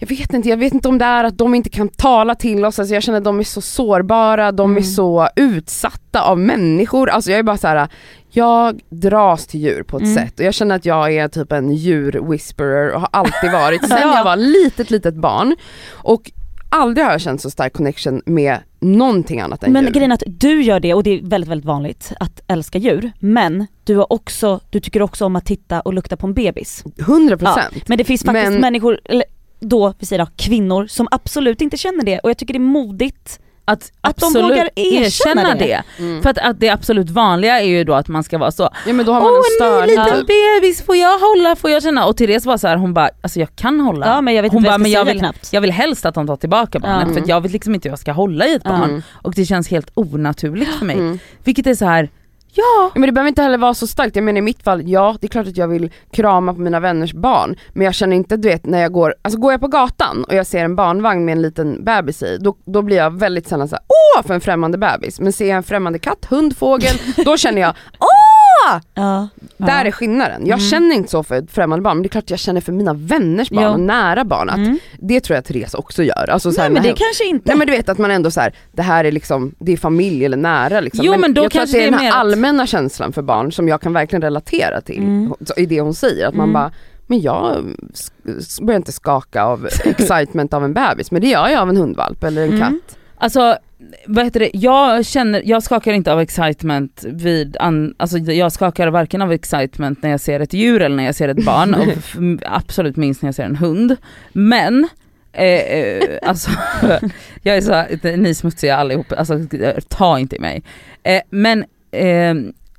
jag vet inte, jag vet inte om det är att de inte kan tala till oss, alltså jag känner att de är så sårbara, de är Mm. så utsatta av människor, alltså jag är bara så här. jag dras till djur på ett Mm. sätt och jag känner att jag är typ en djur-whisperer och har alltid varit sen Ja. jag var litet litet barn och aldrig har jag känt så stark connection med någonting annat än Men djur. grejen är att du gör det och det är väldigt väldigt vanligt att älska djur. Men du har också, du tycker också om att titta och lukta på en bebis. 100% Men det finns faktiskt Men- människor, eller då, vi säger då, kvinnor som absolut inte känner det och jag tycker det är modigt Att, Att de vågar erkänna det. det. Mm. För att, att det absolut vanliga är ju då att man ska vara så Ja men då har man Åh en en störning liten bebis, får jag hålla, får jag känna? Och Therese var så här, hon bara, alltså jag kan hålla. Ja men jag vet hon inte bara, men jag vill, knappt. jag vill helst att de tar tillbaka barnet Ja. för att jag vet liksom inte hur jag ska hålla i ett barn. Mm. Och det känns helt onaturligt för mig. Mm. Vilket är så här, ja. Men det behöver inte heller vara så starkt, jag menar i mitt fall, ja det är klart att jag vill krama på mina vänners barn men jag känner inte, du vet när jag går, alltså går jag på gatan och jag ser en barnvagn med en liten bebis i, då, då blir jag väldigt sällan såhär åh för en främmande bebis, men ser jag en främmande katt, hund, fågel, då känner jag åh! Ja. Där är skillnaden. Jag Mm. känner inte så för främmande barn men det är klart jag känner för mina vänners barn Ja. och nära barn, att Mm. det tror jag Therese också gör. Alltså, så här, Nej men det när- kanske inte. Nej men du vet att man ändå så här, det här är liksom, det är familj eller nära liksom. Jo, men då jag tror att kanske det är är den här att- allmänna känslan för barn som jag kan verkligen relatera till Mm. i det hon säger. Att man Mm. bara, men jag börjar inte skaka av excitement av en bebis men det gör jag av en hundvalp eller en Mm. katt. Alltså vad heter det, jag känner, jag skakar inte av excitement vid, an, alltså jag skakar varken av excitement när jag ser ett djur eller när jag ser ett barn och absolut minst när jag ser en hund. Men, eh, eh, alltså jag är så, ni är smutsiga allihop, alltså ta inte i mig. Eh, men eh,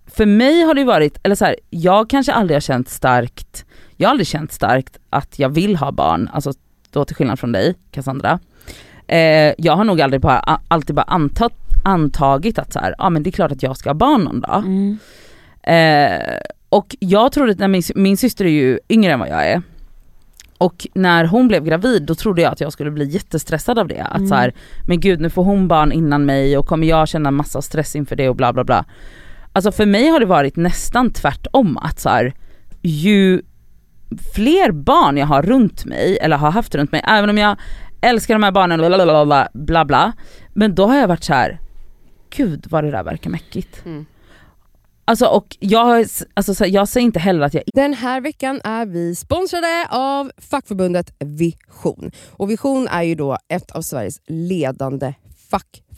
för mig har det varit, eller så här, jag kanske aldrig har känt starkt, jag har aldrig känt starkt att jag vill ha barn, alltså då till skillnad från dig Cassandra. Eh, jag har nog aldrig bara, alltid bara antat, antagit att så här, ja men det är klart att jag ska ha barn någon dag. Mm. Eh, och jag trodde, när min, min syster är ju yngre än vad jag är. Och när hon blev gravid då trodde jag att jag skulle bli jättestressad av det. Att Mm. så här, men gud nu får hon barn innan mig och kommer jag känna massa stress inför det och bla bla bla. Alltså för mig har det varit nästan tvärtom att så här, ju fler barn jag har runt mig, eller har haft runt mig, även om jag älskar de här barnen, bla bla bla, men då har jag varit så här. gud vad det där verkar mäckigt. Mm. Alltså och jag, alltså, så jag säger inte heller att jag Den här veckan är vi sponsrade av fackförbundet Vision. Och Vision är ju då ett av Sveriges ledande fackförbund.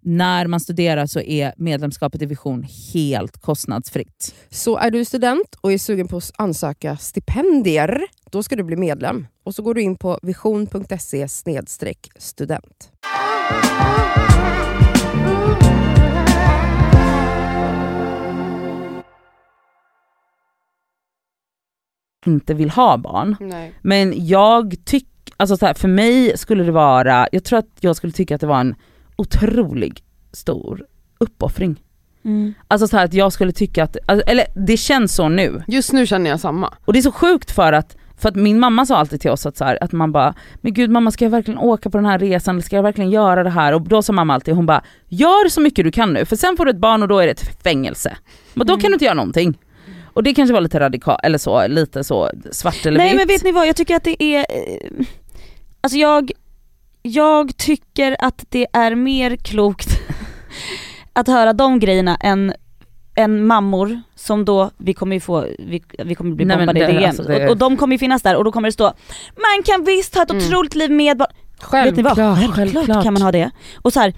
när man studerar så är medlemskapet i Vision helt kostnadsfritt. Så är du student och är sugen på att ansöka stipendier, då ska du bli medlem. Och så går du in på vision.se student. Inte vill ha barn. Nej. Men jag tycker, alltså så här, för mig skulle det vara, jag tror att jag skulle tycka att det var en otrolig stor uppoffring. Mm. Alltså så att jag skulle tycka att, alltså, eller det känns så nu. Just nu känner jag samma. Och det är så sjukt för att För att min mamma sa alltid till oss att, så här, att man bara, men gud mamma ska jag verkligen åka på den här resan, eller ska jag verkligen göra det här? Och då sa mamma alltid, hon bara, gör så mycket du kan nu för sen får du ett barn och då är det ett fängelse. Men då kan du inte göra någonting. Och det kanske var lite radikalt, eller så, lite så svart eller Nej vitt. men vet ni vad, jag tycker att det är, eh, alltså jag, jag tycker att det är mer klokt att höra de grejerna än, än mammor som då, vi kommer ju få, vi, vi kommer bli Nej, bombade i det- DN alltså, det- och, och de kommer ju finnas där och då kommer det stå Man kan visst ha ett Mm. otroligt liv med barn. Vet ni? Självklart, Självklart, självklart. kan man ha det. Och så här,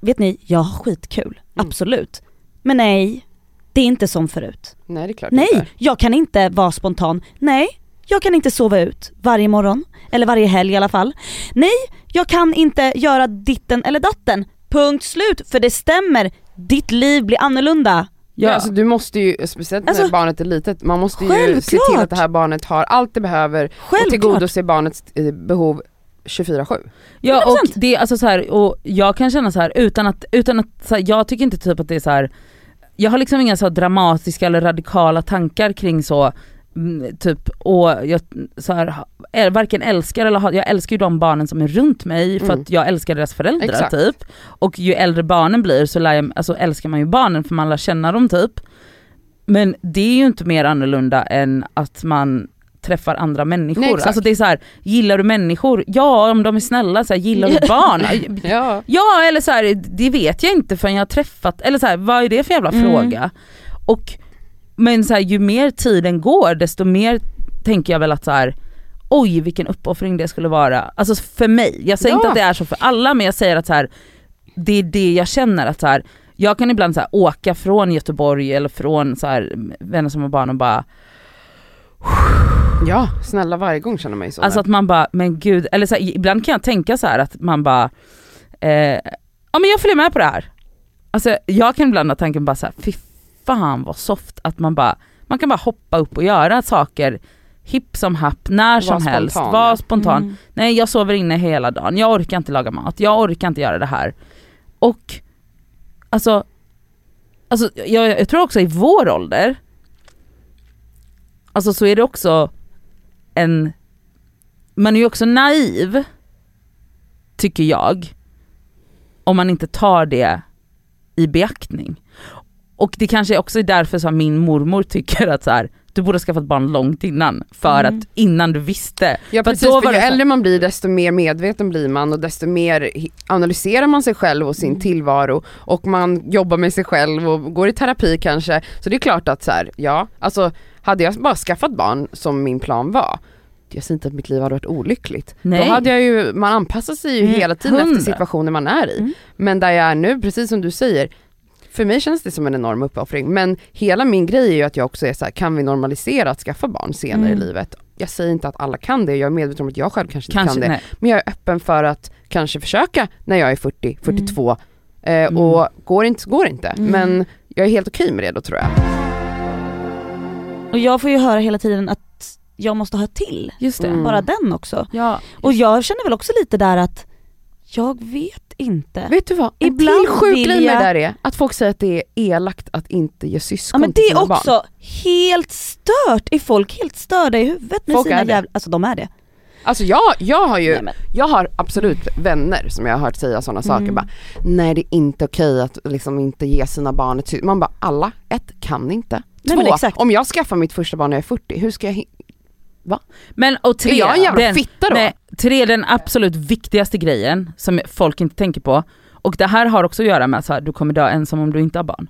vet ni, jag har skitkul, Mm. absolut. Men nej, det är inte som förut. Nej det är klart Nej, jag kan inte vara spontan. Nej, jag kan inte sova ut varje morgon. Eller varje helg i alla fall. Nej, jag kan inte göra ditten eller datten. Punkt slut. För det stämmer, ditt liv blir annorlunda. Ja. Alltså, du måste ju, speciellt när Alltså, barnet är litet, man måste ju se självklart. till att det här barnet har allt det behöver och Självklart. tillgodose barnets eh, behov 24-7. Ja 100%. och det är alltså så här, och jag kan känna så här utan att, utan att så här, jag tycker inte typ att det är så här. jag har liksom inga så dramatiska eller radikala tankar kring så typ och jag så här, är, varken älskar eller har, jag älskar ju de barnen som är runt mig för Mm. att jag älskar deras föräldrar Exakt. typ. Och ju äldre barnen blir så lär jag, alltså, älskar man ju barnen för man lär känna dem typ. Men det är ju inte mer annorlunda än att man träffar andra människor. Nej, alltså det är så här, gillar du människor? Ja om de är snälla, så här, gillar du barn? Ja. Ja eller så här, det vet jag inte förrän jag har träffat, eller så vad är det för jävla Mm. fråga? Och, men så här, ju mer tiden går desto mer tänker jag väl att så här, oj vilken uppoffring det skulle vara. Alltså för mig, jag säger Ja. inte att det är så för alla men jag säger att så här, det är det jag känner att så här, jag kan ibland så åka från Göteborg eller från så här, vänner som har barn och bara ja, snälla varje gång känner man ju så. Alltså där. att man bara, men gud, eller så ibland kan jag tänka så här att man bara, eh, ja men jag följer med på det här. Alltså jag kan ibland ha tanken bara så här, fan vad soft att man bara, man kan bara hoppa upp och göra saker hipp som happ, när Var som helst, spontan, vara spontan. Mm. Nej jag sover inne hela dagen, jag orkar inte laga mat, jag orkar inte göra det här. Och alltså, alltså jag, jag tror också i vår ålder, alltså så är det också en, man är ju också naiv, tycker jag, om man inte tar det i beaktning. Och det kanske också är därför som min mormor tycker att så här, du borde ha skaffat barn långt innan, för Mm. att innan du visste. Ja För precis, då för ju äldre man blir desto mer medveten blir man och desto mer analyserar man sig själv och Mm. sin tillvaro och man jobbar med sig själv och går i terapi kanske. Så det är klart att så här, ja, alltså hade jag bara skaffat barn som min plan var, jag säger inte att mitt liv hade varit olyckligt. Nej. Då hade jag ju, man anpassar sig ju Mm, hela tiden hundra. efter situationen man är i. Mm. Men där jag är nu, precis som du säger, för mig känns det som en enorm uppoffring. Men hela min grej är ju att jag också är så här, kan vi normalisera att skaffa barn senare Mm. i livet? Jag säger inte att alla kan det, jag är medveten om att jag själv kanske, Kanske, inte kan det. nej. Men jag är öppen för att kanske försöka när jag är 40, 42. Eh, Mm. och går inte så går inte. Mm. Men jag är helt okej med det då tror jag. Och jag får ju höra hela tiden att jag måste ha till. Just det. Mm. Bara den också. Ja, Och jag känner väl också lite där att jag vet inte. Vet du vad? En Ibland till sjuk vill grej med jag- det där är att folk säger att det är elakt att inte ge Ja syskon men det till är sina barn. också helt stört. Är folk helt störda i huvudet med Folk sina är det. jävla... Alltså de är det. Alltså jag, jag har ju Nej, men, Jag har absolut vänner som jag har hört säga sådana saker Mm. bara Nej det är inte okej att liksom inte ge sina barn ett sy- Man bara alla, ett kan inte. Nej, Två, men om jag skaffar mitt första barn när jag är 40, hur ska jag hi- Men och tre, Är jag en jävla den, fitta då? Nej, tre den absolut viktigaste grejen som folk inte tänker på, och det här har också att göra med att så här, du kommer dö ensam om du inte har barn.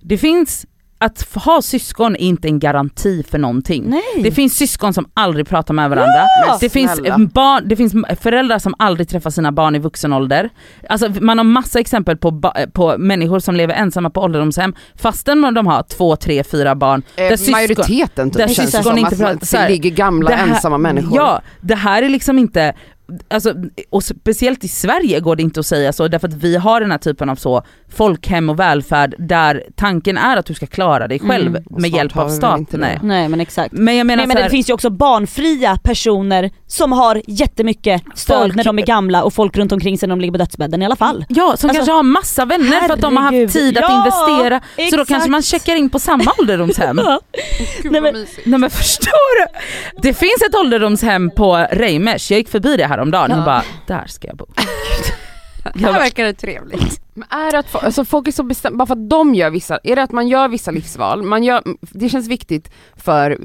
Det finns, att ha syskon är inte en garanti för någonting. nej. Det finns syskon som aldrig pratar med varandra. Men Det finns, barn, det finns föräldrar som aldrig träffar sina barn i vuxen ålder. Alltså man har massa exempel på, eh, på människor som lever ensamma på ålderdomshem fastän de har två, tre, fyra barn. Eh, där syskon- majoriteten typ där känns det syskon som inte att pratar- här, det ligger gamla det här- ensamma människor. Ja, det här är liksom inte, Alltså, och speciellt i Sverige går det inte att säga så därför att vi har den här typen av så folkhem och välfärd där tanken är att du ska klara dig själv Mm, med hjälp av staten. det. Nej. Nej men exakt. Men jag menar Nej men så här, det finns ju också barnfria personer som har jättemycket stöd Folk- när de är gamla och folk runt omkring sig när de ligger på dödsbädden i alla fall. Ja, som Alltså, kanske har massa vänner för att de har herregud. haft tid att Ja, investera. Så då exakt. kanske man checkar in på samma ålderdomshem. Ja. Nej, men, Nej men förstår du? Det finns ett ålderdomshem på Reimers, jag gick förbi det häromdagen och Ja. bara, där ska jag bo. Det här verkar det trevligt. Men är det att fo- alltså folk är så bestämda, bara för att de gör vissa, är det att man gör vissa livsval, man gör, det känns viktigt för eh,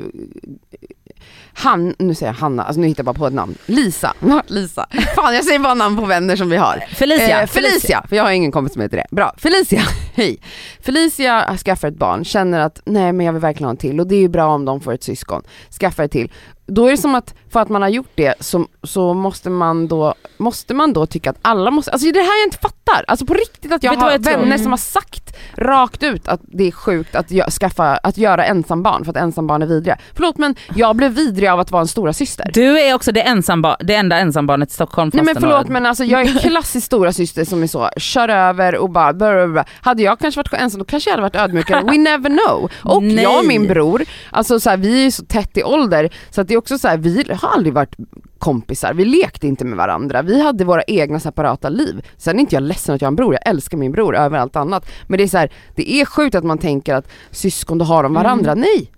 han, nu säger jag Hanna, alltså nu hittar jag bara på ett namn, Lisa, Lisa, fan jag säger bara namn på vänner som vi har. Felicia. Eh, Felicia, för jag har ingen kompis som heter det. Bra, Felicia, hej. Felicia skaffar ett barn, känner att nej men jag vill verkligen ha en till och det är ju bra om de får ett syskon, skaffar ett till. Då är det som att för att man har gjort det så, så måste man då, måste man då tycka att alla måste, alltså det är det här jag inte fattar. Alltså på riktigt att jag Vet har jag vänner Mm. som har sagt rakt ut att det är sjukt att, gö- skaffa, att göra ensambarn för att ensambarn är vidriga. Förlåt men jag blev vidrig av att vara en stora syster. Du är också det, ensambar, det enda ensambarnet i Stockholm Nej men förlåt men alltså jag är klassisk stora syster som är så, kör över och bara blah, blah, blah. Hade jag kanske varit ensam då kanske jag hade varit ödmjukare, we never know. Och Nej. jag och min bror, alltså så här, vi är ju så tätt i ålder så att det är också så här, vi har aldrig varit kompisar, vi lekte inte med varandra, vi hade våra egna separata liv. Sen är inte jag ledsen att jag har en bror, jag älskar min bror över allt annat. Men det är så här, det är sjukt att man tänker att syskon då har de varandra, nej.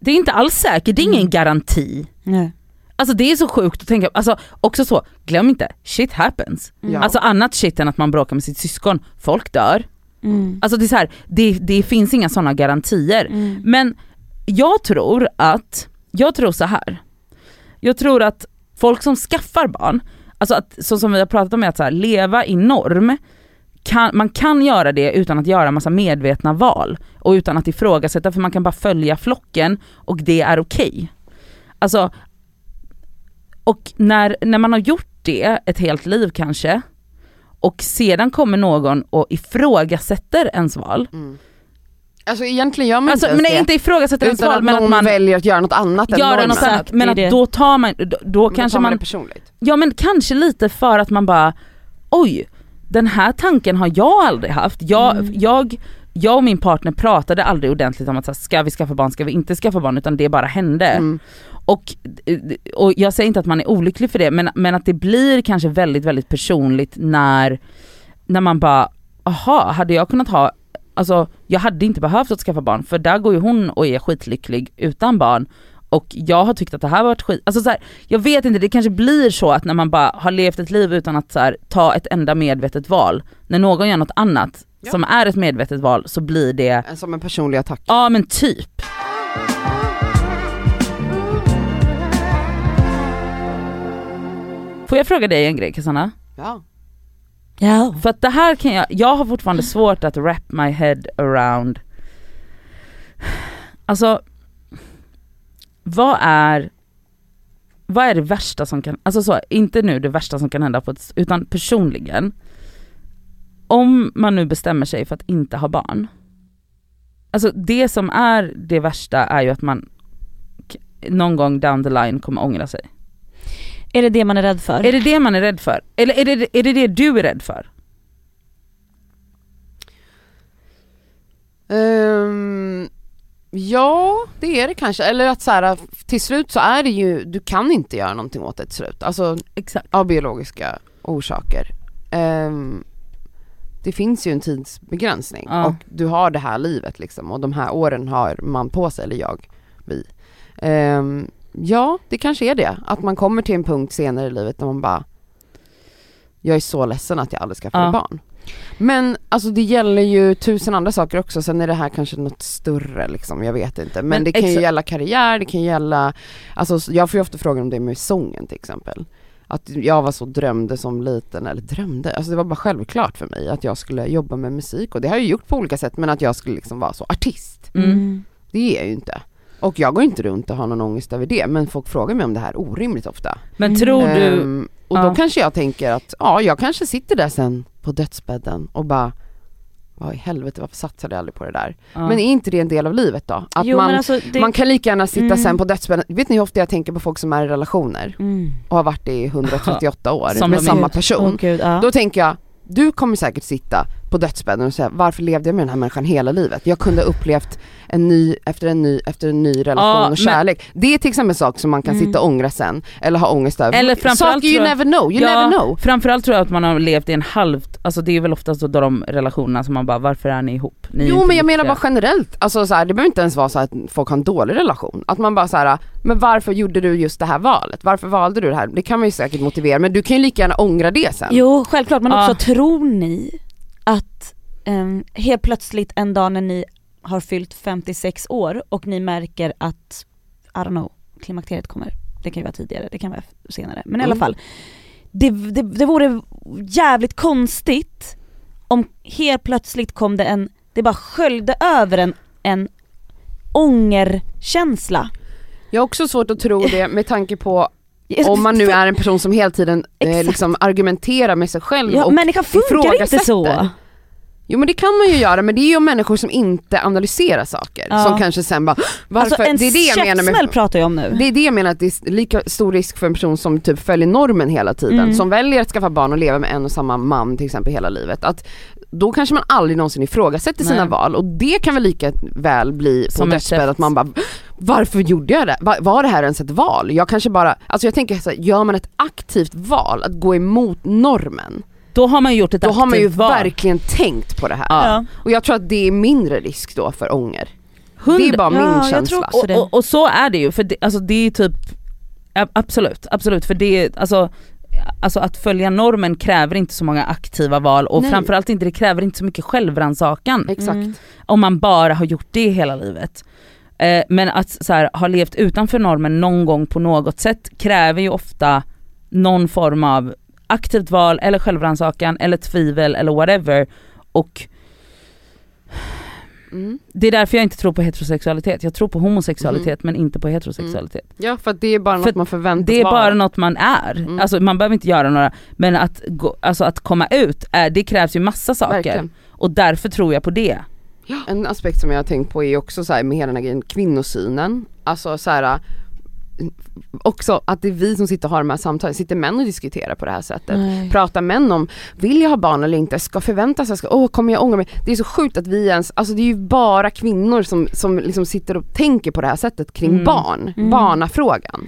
Det är inte alls säkert, det är ingen Mm. garanti. nej. Alltså det är så sjukt att tänka, alltså också så, glöm inte, shit happens. Ja. Alltså annat shit än att man bråkar med sitt syskon, folk dör. Mm. Alltså det är så här, det, det finns inga sådana garantier. Mm. Men jag tror att, jag tror så här. Jag tror att folk som skaffar barn, alltså att, så som vi har pratat om, är att så här, leva i norm, kan, man kan göra det utan att göra massa medvetna val och utan att ifrågasätta för man kan bara följa flocken och det är okej. Alltså, och när, när man har gjort det ett helt liv kanske, och sedan kommer någon och ifrågasätter ens val, Mm. Alltså egentligen gör man alltså, inte men det. inte ifrågasätter ens val att men någon att man väljer att göra något annat än normen. något annat, men att då tar man, då, då kanske tar man, det personligt. ja men kanske lite för att man bara, oj, den här tanken har jag aldrig haft. Jag, Mm. jag, jag och min partner pratade aldrig ordentligt om att så här, ska vi skaffa barn, ska vi inte skaffa barn, utan det bara hände. Mm. Och, och jag säger inte att man är olycklig för det, men, men att det blir kanske väldigt, väldigt personligt när, när man bara, aha, hade jag kunnat ha, alltså jag hade inte behövt att skaffa barn, för där går ju hon och är skitlycklig utan barn. Och jag har tyckt att det här varit skit, alltså så här, jag vet inte, det kanske blir så att när man bara har levt ett liv utan att så här, ta ett enda medvetet val, när någon gör något annat Ja. som är ett medvetet val så blir det, Som en personlig attack. ja men typ. Får jag fråga dig en grej Cassandra? Ja. Ja. För att det här kan jag, jag har fortfarande svårt att wrap my head around Alltså Vad är Vad är det värsta som kan, alltså så, inte nu det värsta som kan hända på ett, utan personligen Om man nu bestämmer sig för att inte ha barn Alltså det som är det värsta är ju att man någon gång down the line kommer ångra sig. Är det det man är rädd för? Är det det man är rädd för? Eller är det är det, det du är rädd för? Ehm, ja, det är det kanske. Eller att så här, till slut så är det ju, du kan inte göra någonting åt det till slut. Alltså Exakt. av biologiska orsaker. Ehm, det finns ju en tidsbegränsning Ja. och du har det här livet liksom och de här åren har man på sig, eller jag, vi. Ehm, ja, det kanske är det. Att man kommer till en punkt senare i livet när man bara jag är så ledsen att jag aldrig skaffade Ja. barn. Men alltså det gäller ju tusen andra saker också, sen är det här kanske något större liksom, jag vet inte. Men, Men det kan ju gälla karriär, det kan gälla, alltså jag får ju ofta frågan om det med sången till exempel. Att jag var så drömde som liten, eller drömde, alltså det var bara självklart för mig att jag skulle jobba med musik och det har jag gjort på olika sätt men att jag skulle liksom vara så artist, Mm. det är jag ju inte. Och jag går inte runt och har någon ångest över det men folk frågar mig om det här orimligt ofta. Men tror du, Ehm, och ja. då kanske jag tänker att, ja jag kanske sitter där sen på dödsbädden och bara vad i helvete varför satsade jag aldrig på det där? Ja. Men är inte det en del av livet då? Att jo, man, alltså, det, man kan lika gärna sitta Mm. sen på dödsbädden, vet ni hur ofta jag tänker på folk som är i relationer mm. och har varit det i 138 år Som med samma person. Åh, gud, ja. Då tänker jag, du kommer säkert sitta på dödsbädden och säga varför levde jag med den här människan hela livet? Jag kunde ha upplevt en ny, efter en ny, efter en ny relation Ja, och men- kärlek. Det är till exempel en sak som man kan Mm. sitta och ångra sen, eller ha ångest över. Eller framförallt Saker you tror jag- never know, you Ja, never know. Framförallt tror jag att man har levt i en halvt, alltså det är väl oftast då de relationerna som man bara, varför är ni ihop? Ni Jo men jag menar lyckliga." bara generellt, alltså så här, det behöver inte ens vara så att folk har en dålig relation. Att man bara så här, men varför gjorde du just det här valet? Varför valde du det här? Det kan man ju säkert motivera men du kan ju lika gärna ångra det sen. Jo självklart men Ja. också tror ni att ehm, helt plötsligt en dag när ni har fyllt 56 år och ni märker att, I don't know, klimakteriet kommer. Det kan ju vara tidigare, det kan vara senare. Men i alla Mm. fall. Det, det, det vore jävligt konstigt om helt plötsligt kom det en, det bara sköljde över en, en ångerkänsla. Jag har också svårt att tro det med tanke på om man nu är en person som hela tiden eh, liksom argumenterar med sig själv Ja, och människan funkar inte så. Jo men det kan man ju göra men det är ju om människor som inte analyserar saker Ja. som kanske sen bara varför, Alltså en det är det jag menar med pratar jag om nu. det är det jag menar att det är lika stor risk för en person som typ följer normen hela tiden, Mm. som väljer att skaffa barn och leva med en och samma man till exempel hela livet. Att då kanske man aldrig någonsin ifrågasätter sina Nej. val och det kan väl lika väl bli på dödsbädd att man bara varför gjorde jag det? Var, var det här ens ett val? Jag kanske bara, alltså jag tänker så här, gör man ett aktivt val att gå emot normen, Då har man ju gjort ett då har man ju val. verkligen tänkt på det här. Ja. Och jag tror att det är mindre risk då för ånger. Hundra- Det är bara Ja, min känsla. och, och, och så är det ju, för det, alltså det är typ, absolut, absolut för det är, alltså Alltså att följa normen kräver inte så många aktiva val och Nej. framförallt inte, det kräver inte så mycket självrannsakan Exakt. Mm. om man bara har gjort det hela livet. Eh, men att så här, ha levt utanför normen någon gång på något sätt kräver ju ofta någon form av aktivt val eller självrannsakan eller tvivel eller whatever. Och Mm. det är därför jag inte tror på heterosexualitet. Jag tror på homosexualitet men inte på heterosexualitet. Ja för att det är bara För något man förväntas Det är vara. bara något man är. Mm. Alltså man behöver inte göra några, men att, gå, alltså att komma ut, är, det krävs ju massa saker. Verkligen. Och därför tror jag på det. En aspekt som jag har tänkt på är också så här med hela den här grejen, kvinnosynen. Alltså så här, också att det är vi som sitter och har de här samtalen, sitter män och diskuterar på det här sättet. Nej. Pratar män om, vill jag ha barn eller inte? Ska förvänta sig, ska, åh kommer jag ångra mig? Det är så sjukt att vi ens, alltså det är ju bara kvinnor som, som liksom sitter och tänker på det här sättet kring Mm. barn, Mm. barnafrågan.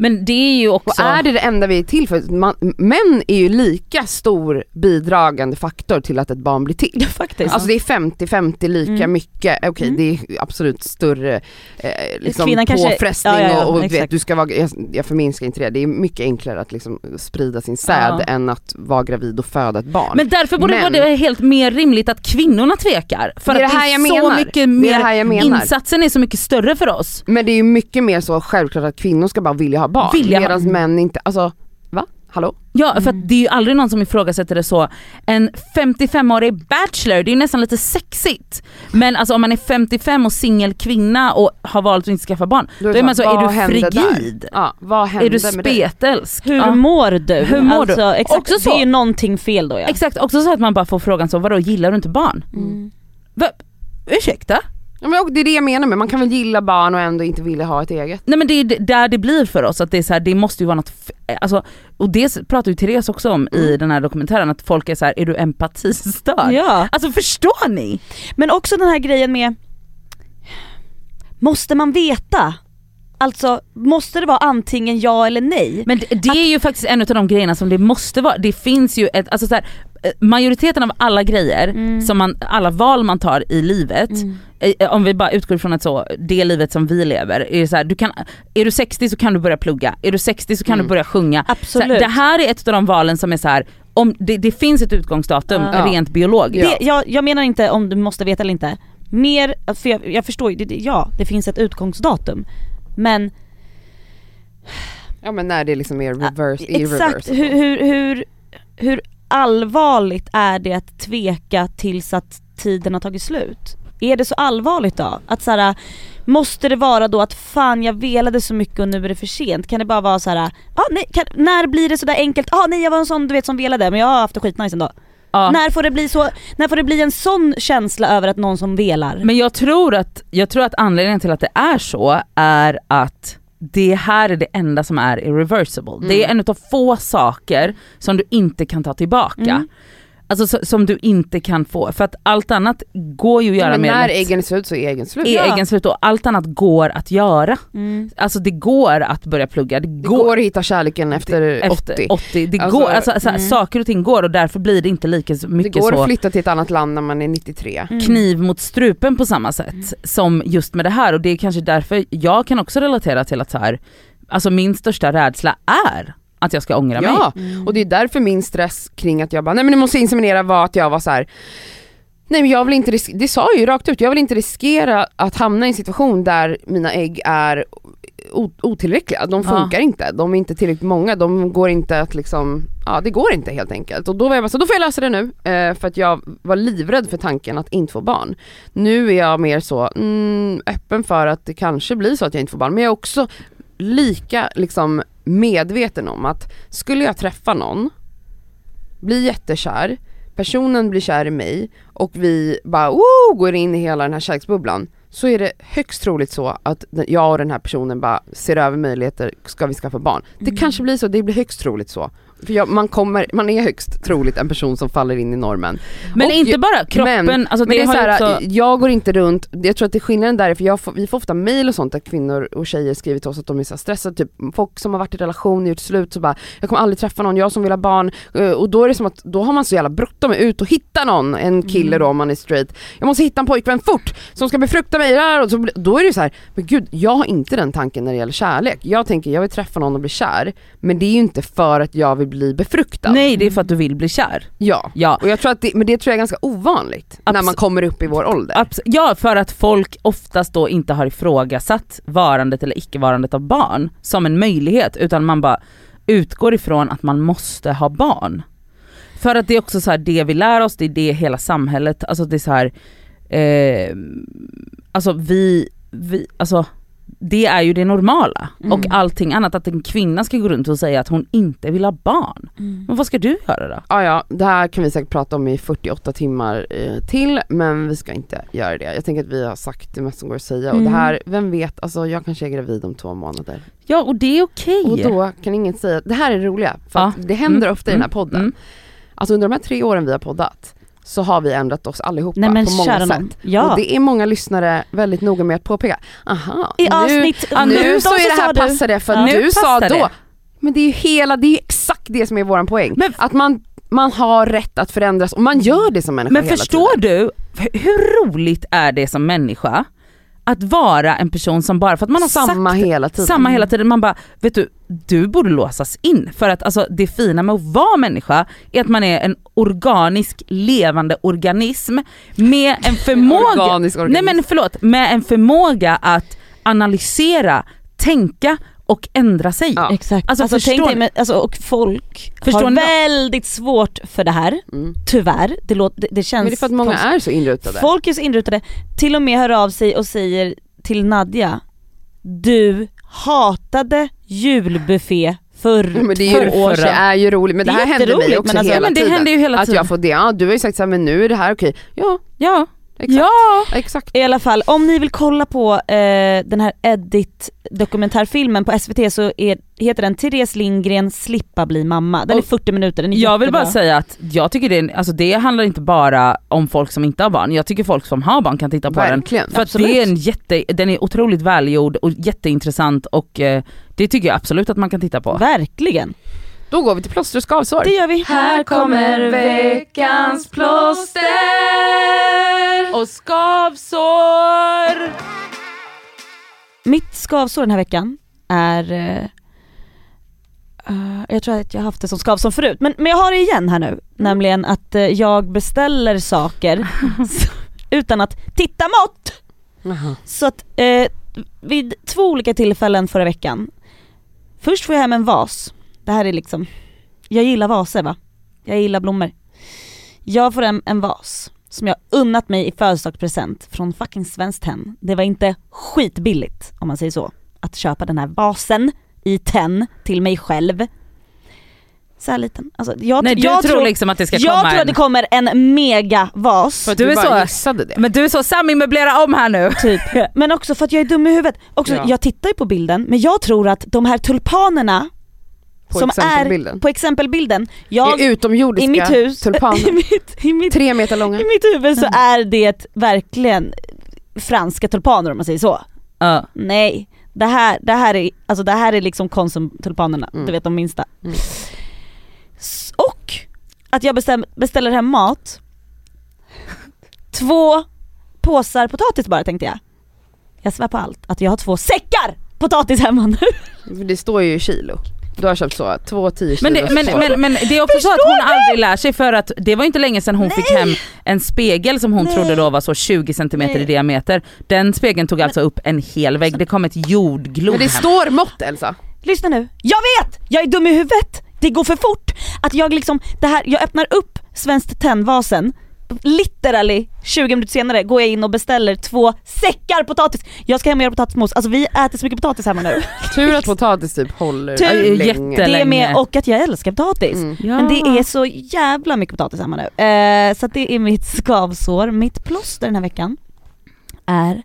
Men det är ju Och också... är det det enda vi är till för? Man, män är ju lika stor bidragande faktor till att ett barn blir till. Ja, faktiskt. Alltså det är 50-50 lika Mm. mycket, okej Mm. det är absolut större eh, liksom Kvinnan kanske- påfrestning ja, ja, ja, och, och vet, du ska vara, jag, jag förminskar inte det, det är mycket enklare att liksom sprida sin säd än att vara gravid och föda ett barn. Men därför borde Men- det vara helt mer rimligt att kvinnorna tvekar. För Det är att det här är jag så menar. mycket Det är mer, det här jag menar. insatsen är så mycket större för oss. Men det är ju mycket mer så självklart att kvinnor ska bara vilja ha barn, Vilja ha- medan män inte, alltså va? Hallå? Ja för Mm. att det är ju aldrig någon som ifrågasätter det så. En 55-årig bachelor, det är ju nästan lite sexigt. Men alltså om man är 55 och singel kvinna och har valt att inte skaffa barn, då är man så, är du frigid? Ja, Är du spetälsk? Hur Ja. mår du? Hur mår du? alltså, Exakt, Också så- Det är ju någonting fel då ja. Exakt, också så att man bara får frågan så, vadå gillar du inte barn? Mm. Va? Ursäkta? Ja, men det är det jag menar med, man kan väl gilla barn och ändå inte vilja ha ett eget. Nej men det är där det blir för oss, att det är så här, det måste ju vara något, f- alltså, och det pratar ju Therese också om i den här dokumentären, att folk är så här, är du empatistörd? Ja. Alltså förstår ni? Men också den här grejen med, måste man veta? Alltså, måste det vara antingen ja eller nej? Men det, det är ju faktiskt en av de grejerna som det måste vara, det finns ju ett, alltså så här, eh, majoriteten av alla grejer, Mm. som man, alla val man tar i livet, Mm. eh, om vi bara utgår från ett så, det livet som vi lever, är, så här, du kan, är du 60 så kan du börja plugga, är du 60 så kan Mm. du börja sjunga. Så Absolut. här, det här är ett av de valen som är så här, om det, det finns ett utgångsdatum Ja. rent biologiskt. Ja. Det, jag, jag menar inte om du måste veta eller inte. Mer, för jag, jag förstår ju, ja det finns ett utgångsdatum. Men Ja men när det liksom är reverse, i exakt reverse. hur, hur, hur, hur allvarligt är det att tveka tills att tiden har tagit slut? Är det så allvarligt då? Att så här, måste det vara då att fan jag velade så mycket och nu är det för sent? Kan det bara vara så här, ah, nej, kan, när blir det sådär enkelt? Ah, nej jag var en sån du vet som velade men jag har haft det skitnice ändå. Ja. När, får det bli så, när får det bli en sån känsla över att någon som velar? Men jag tror, att, jag tror att anledningen till att det är så är att det här är det enda som är irreversible. Det är en av få saker som du inte kan ta tillbaka. Mm. Alltså så, som du inte kan få, för att allt annat går ju att göra men mer när lätt. äggen är slut så är äggen slut. är äggen slut och allt annat går att göra. Mm. Alltså det går att börja plugga, det Det går, går att hitta kärleken efter, efter 80. 80. Det Alltså, går, alltså, mm. saker och ting går och därför blir det inte lika så Det mycket går så att flytta till ett annat land när man är 93. Mm. kniv mot strupen på samma sätt som just med det här och det är kanske därför jag kan också relatera till att så här, alltså min största rädsla är att jag ska ångra mig. Ja, Mm. och det är därför min stress kring att jag bara, nej men du måste inseminera var att jag var så här. Nej men jag vill inte riskera, det sa jag ju rakt ut, jag vill inte riskera att hamna i en situation där mina ägg är otillräckliga, de Ja. funkar inte, de är inte tillräckligt många, de går inte att liksom, ja det går inte helt enkelt. Och då var jag bara så då får jag lösa det nu, eh, för att jag var livrädd för tanken att inte få barn. Nu är jag mer så, mm, öppen för att det kanske blir så att jag inte får barn, men jag är också lika liksom medveten om att skulle jag träffa någon, bli jättekär, personen blir kär i mig och vi bara woo, går in i hela den här kärleksbubblan så är det högst troligt så att jag och den här personen bara ser över möjligheter, ska vi skaffa barn? Det kanske blir så, det blir högst troligt så. För jag, man, kommer, man är högst troligt en person som faller in i normen. Men Och inte bara kroppen, men, alltså men det är så här, också, jag går inte runt, jag tror att det är skillnaden där, för jag får, vi får ofta mail och sånt där kvinnor och tjejer skriver till oss att de är så stressade, typ folk som har varit i relation och gjort slut så bara, jag kommer aldrig träffa någon, jag som vill ha barn, Eh, och då är det som att, då har man så jävla bråttom ut och hitta någon, en kille då om man är straight, jag måste hitta en pojkvän fort som ska befrukta mig, där, och så, då är det så här, men gud jag har inte den tanken när det gäller kärlek, jag tänker jag vill träffa någon och bli kär, men det är ju inte för att jag vill bli befruktad. nej det är för att du vill bli kär. Ja. Ja. Och jag tror att det, men det tror jag är ganska ovanligt när Abs- man kommer upp i vår ålder. Abs- ja för att folk oftast då inte har ifrågasatt varandet eller icke-varandet av barn som en möjlighet utan man bara utgår ifrån att man måste ha barn. För att det är också så här det vi lär oss, det är det hela samhället, alltså det är så här, eh, alltså vi, vi, alltså det är ju det normala Mm. och allting annat, att en kvinna ska gå runt och säga att hon inte vill ha barn. Mm. Men vad ska du göra då? Ja, ja, det här kan vi säkert prata om i 48 timmar eh, till, men vi ska inte göra det. Jag tänker att vi har sagt det mest som går att säga och Mm. det här, vem vet, alltså jag kanske är gravid om två månader. Ja och det är okej. Och då kan ingen säga, det här är det roliga, för Ja. det händer Mm, ofta i den här mm, podden. mm. Alltså under de här tre åren vi har poddat, så har vi ändrat oss allihopa Nej men på många sätt. Ja. Och det är många lyssnare väldigt noga med att påpeka, aha, I nu, avsnitt nu 19 så är det här passade för Ja. Nu du sa då. det. Men det är ju hela, det är exakt det som är våran poäng. Men- att man, man har rätt att förändras och man gör det som människa Men hela förstår tiden. du, hur roligt är det som människa att vara en person som bara för att man har Samma sagt hela tiden. samma hela tiden, man bara, vet du, du borde låsas in. För att alltså, det fina med att vara människa är att man är en organisk levande organism med en förmåga, Organisk nej organism. men förlåt, med en förmåga att analysera, tänka och ändra sig. Ja. Exakt. Alltså, Alltså, förstår tänk dig, med, alltså, och folk Förstår har ni? väldigt svårt för det här, Mm. tyvärr. Det, låter, det, det känns Men det är för att många konstigt. är så inrutade. Folk är så inrutade, till och med hör av sig och säger till Nadja, du hatade julbuffé för men det, är ju, år det är ju roligt, men det, Det är här händer mig också men alltså- hela men det tiden. händer ju hela att tiden. jag får det, ja du har ju sagt såhär, men nu är det här okej. Ja, Ja, exakt. ja. exakt. I alla fall, om ni vill kolla på eh, den här Edit dokumentärfilmen på SVT så är, heter den Therese Lindgren slippa bli mamma. Den är Och 40 minuter, den är Jag vill jättebra. bara säga att jag tycker det, är- alltså det handlar inte bara om folk som inte har barn, jag tycker folk som har barn kan titta på den. Verkligen. För att det är en jätte, den är otroligt välgjord och jätteintressant och eh, det tycker jag absolut att man kan titta på. Verkligen. Då går vi till plåster och skavsår. Det gör vi. Här kommer veckans plåster och skavsår. Mitt skavsår den här veckan är eh, jag tror att jag har haft det som skavsår förut, men, men jag har det igen här nu. Nämligen att eh, jag beställer saker utan att titta mått. Jaha. Så att eh, vid två olika tillfällen förra veckan, först får jag hem en vas. Det här är liksom, jag gillar vaser va? Jag gillar blommor. Jag får hem en vas som jag unnat mig i födelsedagspresent från fucking Svenskt Tenn. Det var inte skitbilligt om man säger så, att köpa den här vasen i tenn till mig själv. Så här liten. Alltså, jag, Nej du jag tror, liksom att det ska jag komma tror att det en... kommer en megavas. För att Du du, är bara så- gissade det. Men du är så, Sami möblera om här nu. Typ. Men också för att jag är dum i huvudet. Också, Ja. Jag tittar ju på bilden men jag tror att de här tulpanerna På som exempelbilden. på exempelbilden, jag, är utomjordiska i mitt hus, i tulpaner. mitt, i mitt, Tre meter långa. i mitt huvud så är det verkligen franska tulpaner om man säger så. Ja. Nej, det här, det här, är, alltså det här är liksom konsumtulpanerna, Mm. du vet de minsta. Mm. Och att jag bestäm, beställer hem mat, två påsar potatis bara tänkte jag. Jag svär på allt, att jag har två säckar potatis hemma nu. För det står ju i kilo. Du har köpt så, två 10 Men, det, men, men, men det är också så att hon aldrig lär sig för att det var inte länge sedan hon fick hem en spegel som hon Nej. trodde då var så 20 cm i Nej. diameter. Den spegeln tog alltså upp en hel vägg, det kom ett jordglob Men det hem. står mått Elsa. Lyssna nu, jag vet! Jag är dum i huvudet! Det går för fort! Att jag liksom, det här, jag öppnar upp Svenskt Tenn-vasen, literally 20 minuter senare går jag in och beställer två säckar potatis. Jag ska hem och göra potatismos, alltså vi äter så mycket potatis hemma nu. Tur att potatis typ håller Tur. länge. Jätte- Det är med, och att jag älskar potatis. Mm. Ja. Men det är så jävla mycket potatis hemma nu. Eh, så att det är mitt skavsår. Mitt plåster den här veckan är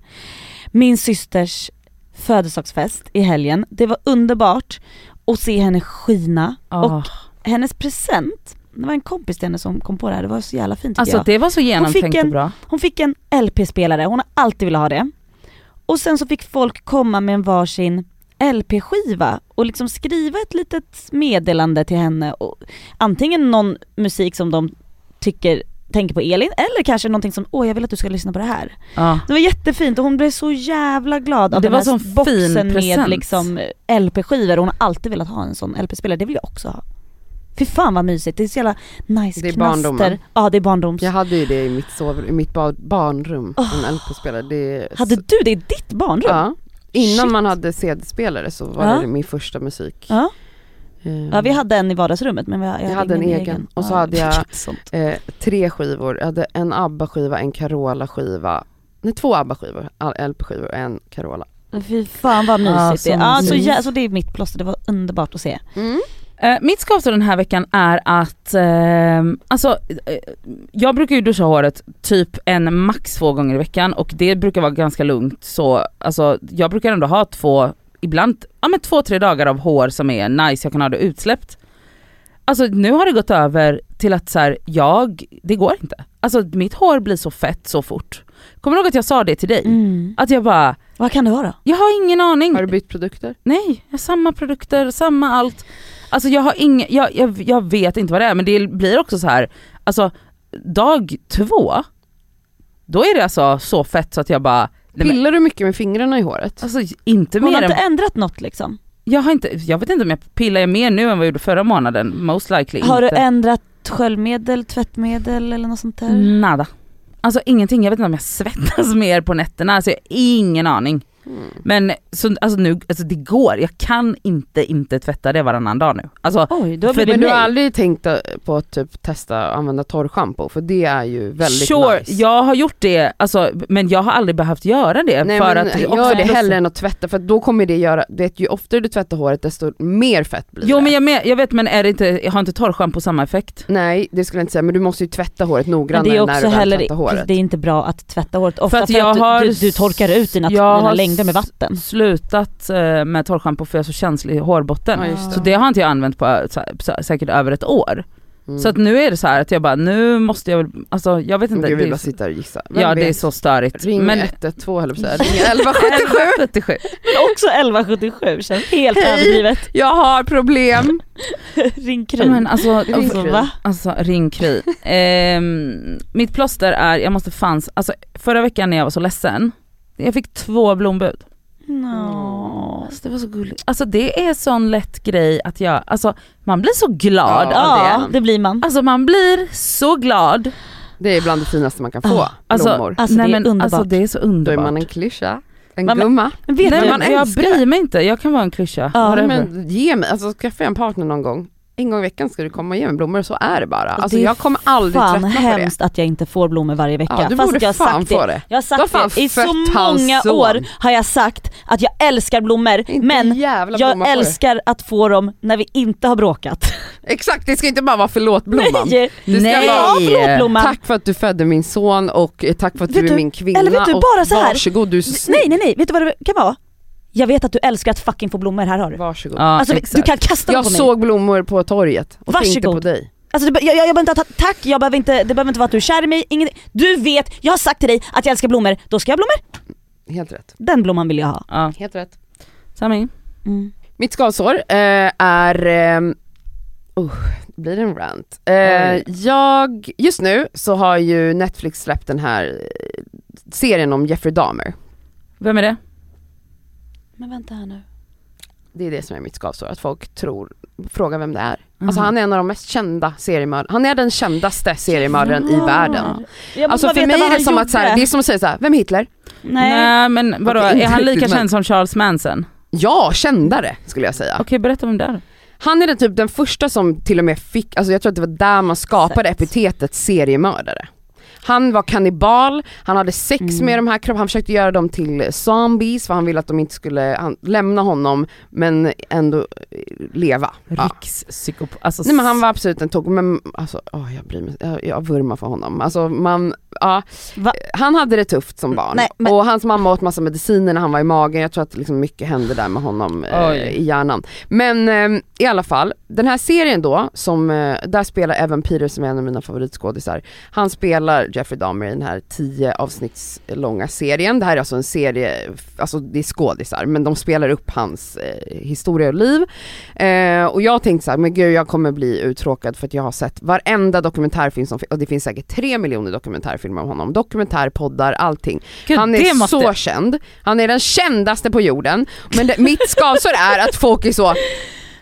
min systers födelsedagsfest i helgen. Det var underbart att se henne skina Ah. och hennes present, det var en kompis till henne som kom på det här, det var så jävla fint Alltså jag. det var så genomtänkt och bra. Hon fick en LP-spelare, hon har alltid velat ha det. Och sen så fick folk komma med en varsin LP-skiva och liksom skriva ett litet meddelande till henne. Och antingen någon musik som de tycker, tänker på Elin eller kanske någonting som åh jag vill att du ska lyssna på det här. Ja. Det var jättefint och hon blev så jävla glad av Det den var här boxen med liksom LP-skivor. Hon har alltid velat ha en sån LP-spelare, det vill jag också ha. Fy fan vad mysigt, det är så jävla nice Det är knaster. barndomen. Ja det är barndoms. Jag hade ju det i mitt, sovrum, i mitt ba- barnrum, en LP-spelare. Det är Hade du det i ditt barnrum? Ja. Innan Shit. man hade CD-spelare så var Ja. det min första musik. Ja. Eh, Ja vi hade en i vardagsrummet men jag, jag, hade en ingen egen. Och så Ja, hade jag- sånt. eh, tre skivor, jag hade en ABBA-skiva, en Carola-skiva, nej två ABBA-skivor, LP-skivor och en Carola. Fy fan vad mysigt Ja, det så är. Ja, så, ja, så det är mitt plåster, det var underbart att se. Mm. Eh, mitt skavsår den här veckan är att, ehm, alltså eh, jag brukar ju duscha håret typ en max två gånger i veckan och det brukar vara ganska lugnt så, alltså jag brukar ändå ha två, ibland, ja men två tre dagar av hår som är nice, jag kan ha det utsläppt. Alltså nu har det gått över till att så här, jag, det går inte. Alltså mitt hår blir så fett så fort. Kommer du ihåg att jag sa det till dig? Mm. Att jag bara, Vad kan det vara? jag har ingen aning. Har du bytt produkter? Nej, jag har samma produkter, samma allt. Alltså jag har ingen, jag, jag, jag vet inte vad det är men det blir också så här. alltså dag två, då är det alltså så fett så att jag bara, nej, men, Pillar du mycket med fingrarna i håret? alltså inte Hon mer har än, inte ändrat något liksom? jag har inte, jag vet inte om jag pillar mer nu än vad jag gjorde förra månaden, most likely Har du inte. ändrat sköljmedel, tvättmedel eller något sånt där? Nada. Alltså ingenting, jag vet inte om jag svettas mer på nätterna, alltså jag har ingen aning. Mm. Men så, alltså nu, alltså det går, jag kan inte inte tvätta det varannan dag nu. Alltså Oj, du har För- Men du har aldrig tänkt på att typ testa att använda torrschampo? För det är ju väldigt sure, nice. jag har gjort det, alltså, men jag har aldrig behövt göra det Nej för men att gör det hellre än att tvätta för att då kommer det göra, du vet ju oftare du tvättar håret desto mer fett blir Jo det. men jag, med, jag vet men är det inte, jag har inte torrschampo samma effekt? Nej det skulle jag inte säga men du måste ju tvätta håret noggrannare när du väl heller, tvättar håret. det är inte bra att tvätta håret ofta För för att att, jag har du, du torkar ut dina, dina har längder med vatten. Slutat eh, med torrschampo för jag har så känslig hårbotten. Ja, just Så det har inte jag använt på eh, så, så, säkert över ett år. Mm. Så att nu är det så här att jag bara, nu måste jag väl, alltså jag vet inte. Gud, vi det är bara så- sitter här och gissar. Vem ja det är vet? så störigt. Ring men 112 höll jag på att säga, ring 1177. 1177. Men också 1177 känns helt överdrivet. Jag har problem. Ring Ja, Kry. men alltså, Ring alltså, Kry. va? Alltså ring Kry. Ehm, mitt plåster är, jag måste fanns, alltså förra veckan när jag var så ledsen, jag fick två blombud. No. Alltså, det var så gulligt. Alltså det är sån lätt grej att jag, alltså man blir så glad Ja, av Ja, det. det blir man. Alltså man blir så glad. Det är bland det finaste man kan få, Ah, Alltså, blommor. Alltså, det är men, underbart. Alltså det är så Då är underbart. man en klyscha, en Men- gumma. Men vet Nej du, men man jag älskar bryr mig inte, jag kan vara en klyscha. Ja. Men ge mig, alltså skaffa en partner någon gång. En gång i veckan ska du komma och ge mig blommor så är det bara. Alltså det är jag kommer aldrig Fan tröttna på det. hemskt att jag inte får blommor varje vecka. Ja, du Fast borde jag fan sagt få det. det. Jag har sagt fan det, i så många son. år har jag sagt att jag älskar blommor Inte men jag älskar att få dem när vi inte har bråkat. Exakt, det ska inte bara vara förlåt-blomman. Nej! Det ska Nej. vara förlåt-blomman. Tack för att du födde min son och tack för att Vet du är min kvinna eller vet du, och bara så här- varsågod du är så snygg. Nej nej nej, vet du vad det kan vara? Jag vet att du älskar att fucking få blommor, här har du. Varsågod. Ja, Alltså du kan kasta dem Jag på mig. såg blommor på torget och tänkte Varsågod. på dig. Alltså, jag, jag, jag behöver inte ha ta- tack, jag behöver inte, det behöver inte vara att du är kär i mig, ingen, du vet, jag har sagt till dig att jag älskar blommor, då ska jag ha blommor. Helt rätt. Den blomman vill jag ha. Ja, Helt rätt. Sami. Mm. Mitt skavsår eh, är... Eh, uh, blir det en rant? Eh, jag, just nu så har ju Netflix släppt den här eh, serien om Jeffrey Dahmer. Vem är det? Men vänta här nu. Det är det som är mitt skavsår, att folk tror, frågar vem det är. Mhm. Alltså han är en av de mest kända seriemördarna, han är den kändaste seriemördaren i världen. Alltså för mig är det som att så här, det är som att säga så här, vem är Hitler? Nej. Nej men vadå, inte är han lika men- känd som Charles Manson? Ja, kändare skulle jag säga. Okej berätta om det är. Han är den typ den första som till och med fick, alltså jag tror att det var där man skapade Exakt. epitetet seriemördare. Han var kannibal, han hade sex Mm. med de här kropparna, han försökte göra dem till zombies för han ville att de inte skulle han, lämna honom men ändå eh, leva. Ja. Rikspsykopat. Alltså, Nej men han var absolut en tok, men alltså åh, jag bryr mig, jag, jag vurmar för honom. Alltså man, ja, Va? han hade det tufft som barn Nej, men- och hans mamma åt massa mediciner när han var i magen, jag tror att liksom mycket hände där med honom eh, i hjärnan. Men eh, i alla fall, den här serien då, som, eh, där spelar Evan Peters som är en av mina favoritskådisar, han spelar Jeffrey Dahmer i den här 10 avsnitts långa serien. Det här är alltså en serie, alltså det är skådisar men de spelar upp hans eh, historia och liv. Eh, och jag tänkte så här, men gud jag kommer bli uttråkad för att jag har sett varenda dokumentärfilm som, och det finns säkert tre miljoner dokumentärfilmer om honom, dokumentärpoddar, allting. Gud, han är måste... så känd, han är den kändaste på jorden, men det, mitt skavsår är att folk är så,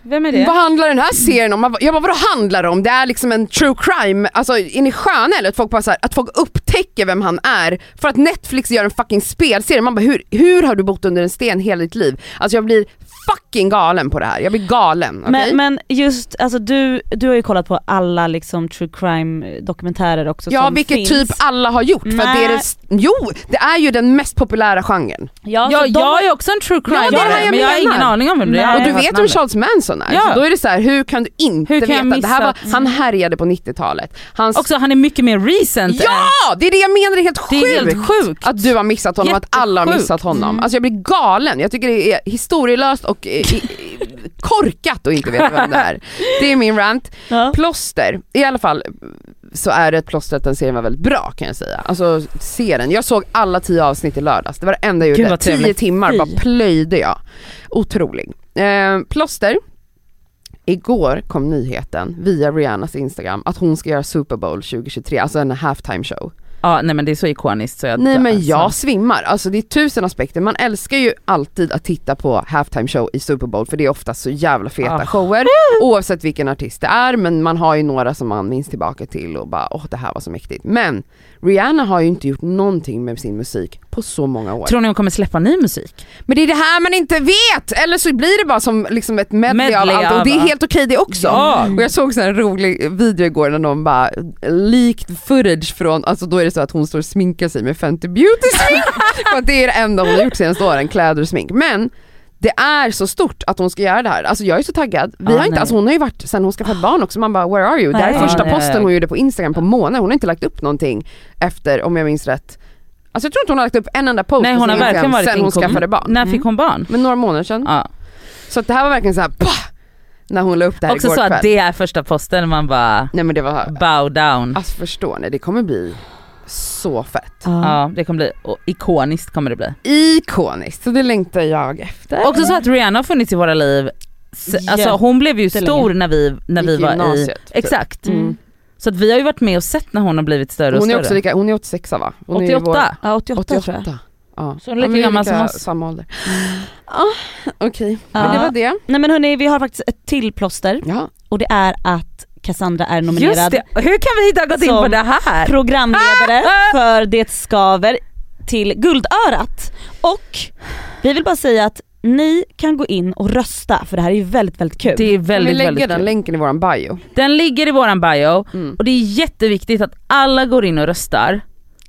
Vem är det? vad handlar den här serien om? Jag bara vadå handlar det om? Det är liksom en true crime, alltså är ni sköna eller? Att folk, bara så här, att folk upptäcker vem han är för att Netflix gör en fucking spelserie. Man bara hur, hur har du bott under en sten hela ditt liv? Alltså jag blir fucking galen på det här, jag blir galen. okej? Men, men just, alltså du, du har ju kollat på alla liksom true crime dokumentärer också Ja som vilket finns. typ alla har gjort för det är det, jo det är ju den mest populära genren. Ja, Ja, jag är också en true crime Ja, det är det här jag men jag har ingen aning om vem det är. Och du vet namnet. Charles Manson är, Ja. så då är det så här, hur kan du inte Hur kan veta? Det här var, han härjade på 90-talet. Hans, Också han är mycket mer recent. ja! Det är det jag menar, det är helt Det är sjukt! helt sjukt. Att du har missat honom, att alla har Jättesjukt. missat honom. Mm. Alltså jag blir galen, jag tycker det är historielöst och eh, i, i, korkat att inte veta vem det är. Det är min rant. ja. Plåster, i alla fall så är det ett plåster att den serien var väldigt bra kan jag säga. Alltså se den, jag såg alla tio avsnitt i lördags, det var det enda jag Gud, gjorde. Tio timmar bara plöjde jag. Otrolig. Eh, plåster, igår kom nyheten via Rihannas Instagram att hon ska göra Super Bowl 2023, alltså en halftime show. Ja nej men det är så ikoniskt så jag Nej men alltså. jag svimmar, alltså det är tusen aspekter. Man älskar ju alltid att titta på halftime show i Super Bowl för det är ofta så jävla feta Ah. shower oavsett vilken artist det är men man har ju några som man minns tillbaka till och bara åh det här var så mäktigt. Men Rihanna har ju inte gjort någonting med sin musik på så många år. Tror ni hon kommer släppa ny musik? Men det är det här man inte vet! Eller så blir det bara som liksom ett medley, av Medley allt och det är av- helt okej det också. Ja. Och jag såg en rolig video igår när någon bara, likt footage från, alltså då är det så att hon står och sminkar sig med Fenty Beauty smink. för att det är det enda hon har gjort senaste åren, kläder och smink. Men det är så stort att hon ska göra det här. Alltså jag är så taggad. Vi Ja, har inte, nej. alltså hon har ju varit sen hon skaffade barn också, man bara where are you? Det här är första posten hon gjorde på Instagram på månader, hon har inte lagt upp någonting efter, om jag minns rätt. Alltså jag tror inte hon har lagt upp en enda post Nej på hon har verkligen varit sen hon skaffade barn. När fick hon barn? Men några månader sedan. Ja. Så det här var verkligen så här, bah! när hon la upp det här Också igår så kväll. att det är första posten man bara Nej men det var, bow down. alltså förstår ni, det kommer bli så fett. Ja det kommer bli, och ikoniskt kommer det bli. Ikoniskt, så det längtar jag efter. Också så att Rihanna har funnits i våra liv, alltså hon blev ju stor när vi, när vi var i, typ. exakt. Mm. Så att vi har ju varit med och sett när hon har blivit större och Hon är större. också lika, hon är 86 va? Hon är ju 88? Ja 88, 88 tror jag. Ja. Så hon är lika Ja, vi gammal som oss. samma ålder. Ja, okej. Men Ja. det var det. Nej men hörni, vi har faktiskt ett till plåster Ja. och det är att Cassandra är Just nominerad det, hur kan vi inte ha gått in på det här? programledare för Det skaver till Guldörat. Och vi vill bara säga att ni kan gå in och rösta för det här är ju väldigt väldigt kul. Det är Kan väldigt, vi lägger väldigt den kul. länken i våran bio? Den ligger i våran bio Mm. och det är jätteviktigt att alla går in och röstar.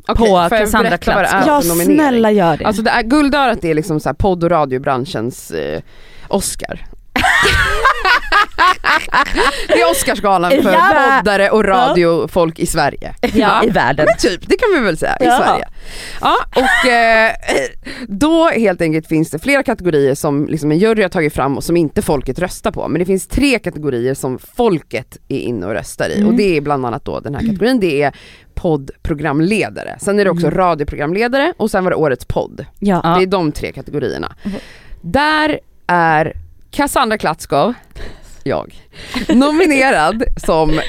Okej, På Cassandra Klatz. ja snälla gör det. Alltså det är, Guldörat är liksom så här podd och radiobranschens eh, Oscar. Det är Oscarsgalan för Ja. poddare och radiofolk i Sverige. Ja. I världen. Men typ, det kan vi väl säga, i Ja. Sverige. Ja, och eh, då helt enkelt finns det flera kategorier som liksom en jury har tagit fram och som inte folket röstar på. Men det finns tre kategorier som folket är inne och röstar i och det är bland annat då den här kategorin, det är poddprogramledare. Sen är det också radioprogramledare och sen var det årets podd. ja. Ja. Det är de tre kategorierna. Där är Cassandra Klatskov, jag, nominerad som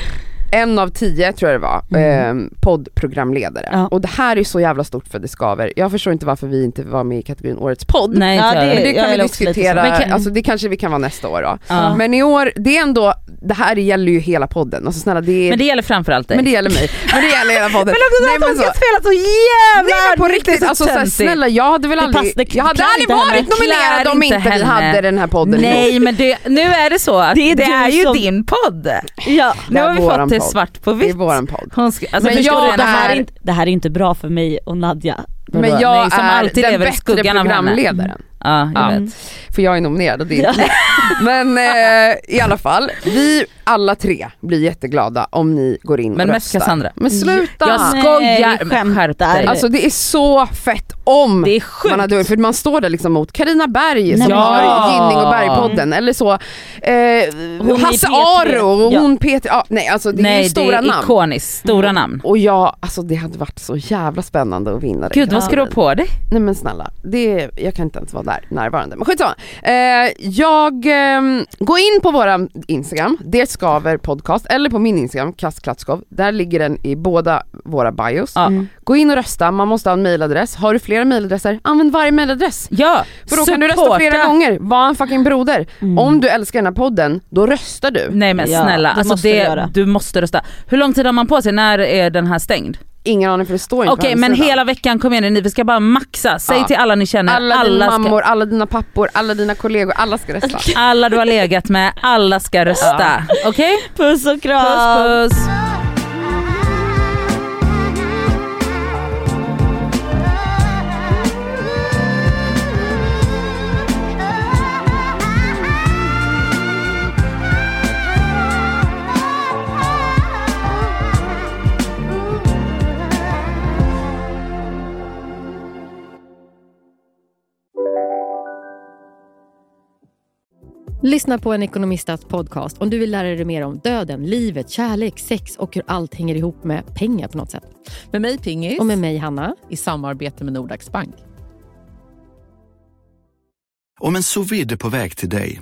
en av tio tror jag det var, eh, poddprogramledare. Ja. Och det här är så jävla stort för det skaver. Jag förstår inte varför vi inte var med i kategorin Årets podd. Nej, Ja, det- Men det kan vi också så. diskutera, Men kan- alltså det kanske vi kan vara nästa år då. Ja. Men i år, det är ändå, det här gäller ju hela podden. Alltså snälla det är, Men det gäller framförallt dig. men det gäller mig. Men det gäller hela podden. Nej, men så- spela så jävla Nej men på riktigt, alltså såhär, snälla jag hade väl Det aldrig, pass- det jag hade aldrig henne. varit nominerad om inte vi hade den här podden. Nej men det, nu är det så att Det det är ju som- din podd. ja. Nu har vi fått det podd. svart på Det är vitt. våran podd. Hon ska, alltså, Men jag du det, här är- är inte, det här är inte bra för mig och Nadja. Men jag Nej, som är alltid den bättre programledaren. Ja, jag Ja. vet. För jag är nominerad och det är inte ni. Men eh, i alla fall, vi alla tre blir jätteglada om ni går in Men och mest röstar. Cassandra. Men sluta! Jag Nej, skojar, men skämtar. Alltså det är så fett om Det är sjukt. man hade, för man står där liksom mot Karina Berg som Nej, men- har Ja. Ginning och Bergpodden eller så, eh, Hasse P3. Aro och Ja. hon Peter, ja, nej alltså det är Nej ju det stora är namn. ikoniskt, stora namn. Och jag, alltså det hade varit så jävla spännande att vinna det. Gud vad ska du ha på dig? Nej men snälla, det, jag kan inte ens vara där närvarande. Men skitsamma. Eh, jag, ehm, gå in på våra Instagram, det skaver podcast, eller på min Instagram, Kass Klatskov. Där ligger den i båda våra bios. Ja. Mm. Gå in och rösta, man måste ha en mailadress. Har du flera mailadresser, använd varje mailadress. Ja, För då kan du rösta supporta. flera gånger, var en fucking broder. Mm. Om du älskar den här podden, då röstar du. Nej men Ja, snälla, det alltså måste du det, göra. du måste rösta. Hur lång tid har man på sig? När är den här stängd? Ingen aning för det står inte Okej på men hemsidan. hela veckan, kom igen nu, vi ska bara maxa. Säg Ja. till alla ni känner, Alla, alla, dina ska, mammor, alla dina pappor, alla dina kollegor, alla ska rösta. alla du har legat med, alla ska rösta. Okej? Puss och kram! Puss puss. Lyssna på en ekonomistats podcast om du vill lära dig mer om döden, livet, kärlek, sex och hur allt hänger ihop med pengar på något sätt. Med mig Pingis, Och med mig Hanna. i samarbete med Nordax Bank. Om en sous på väg till dig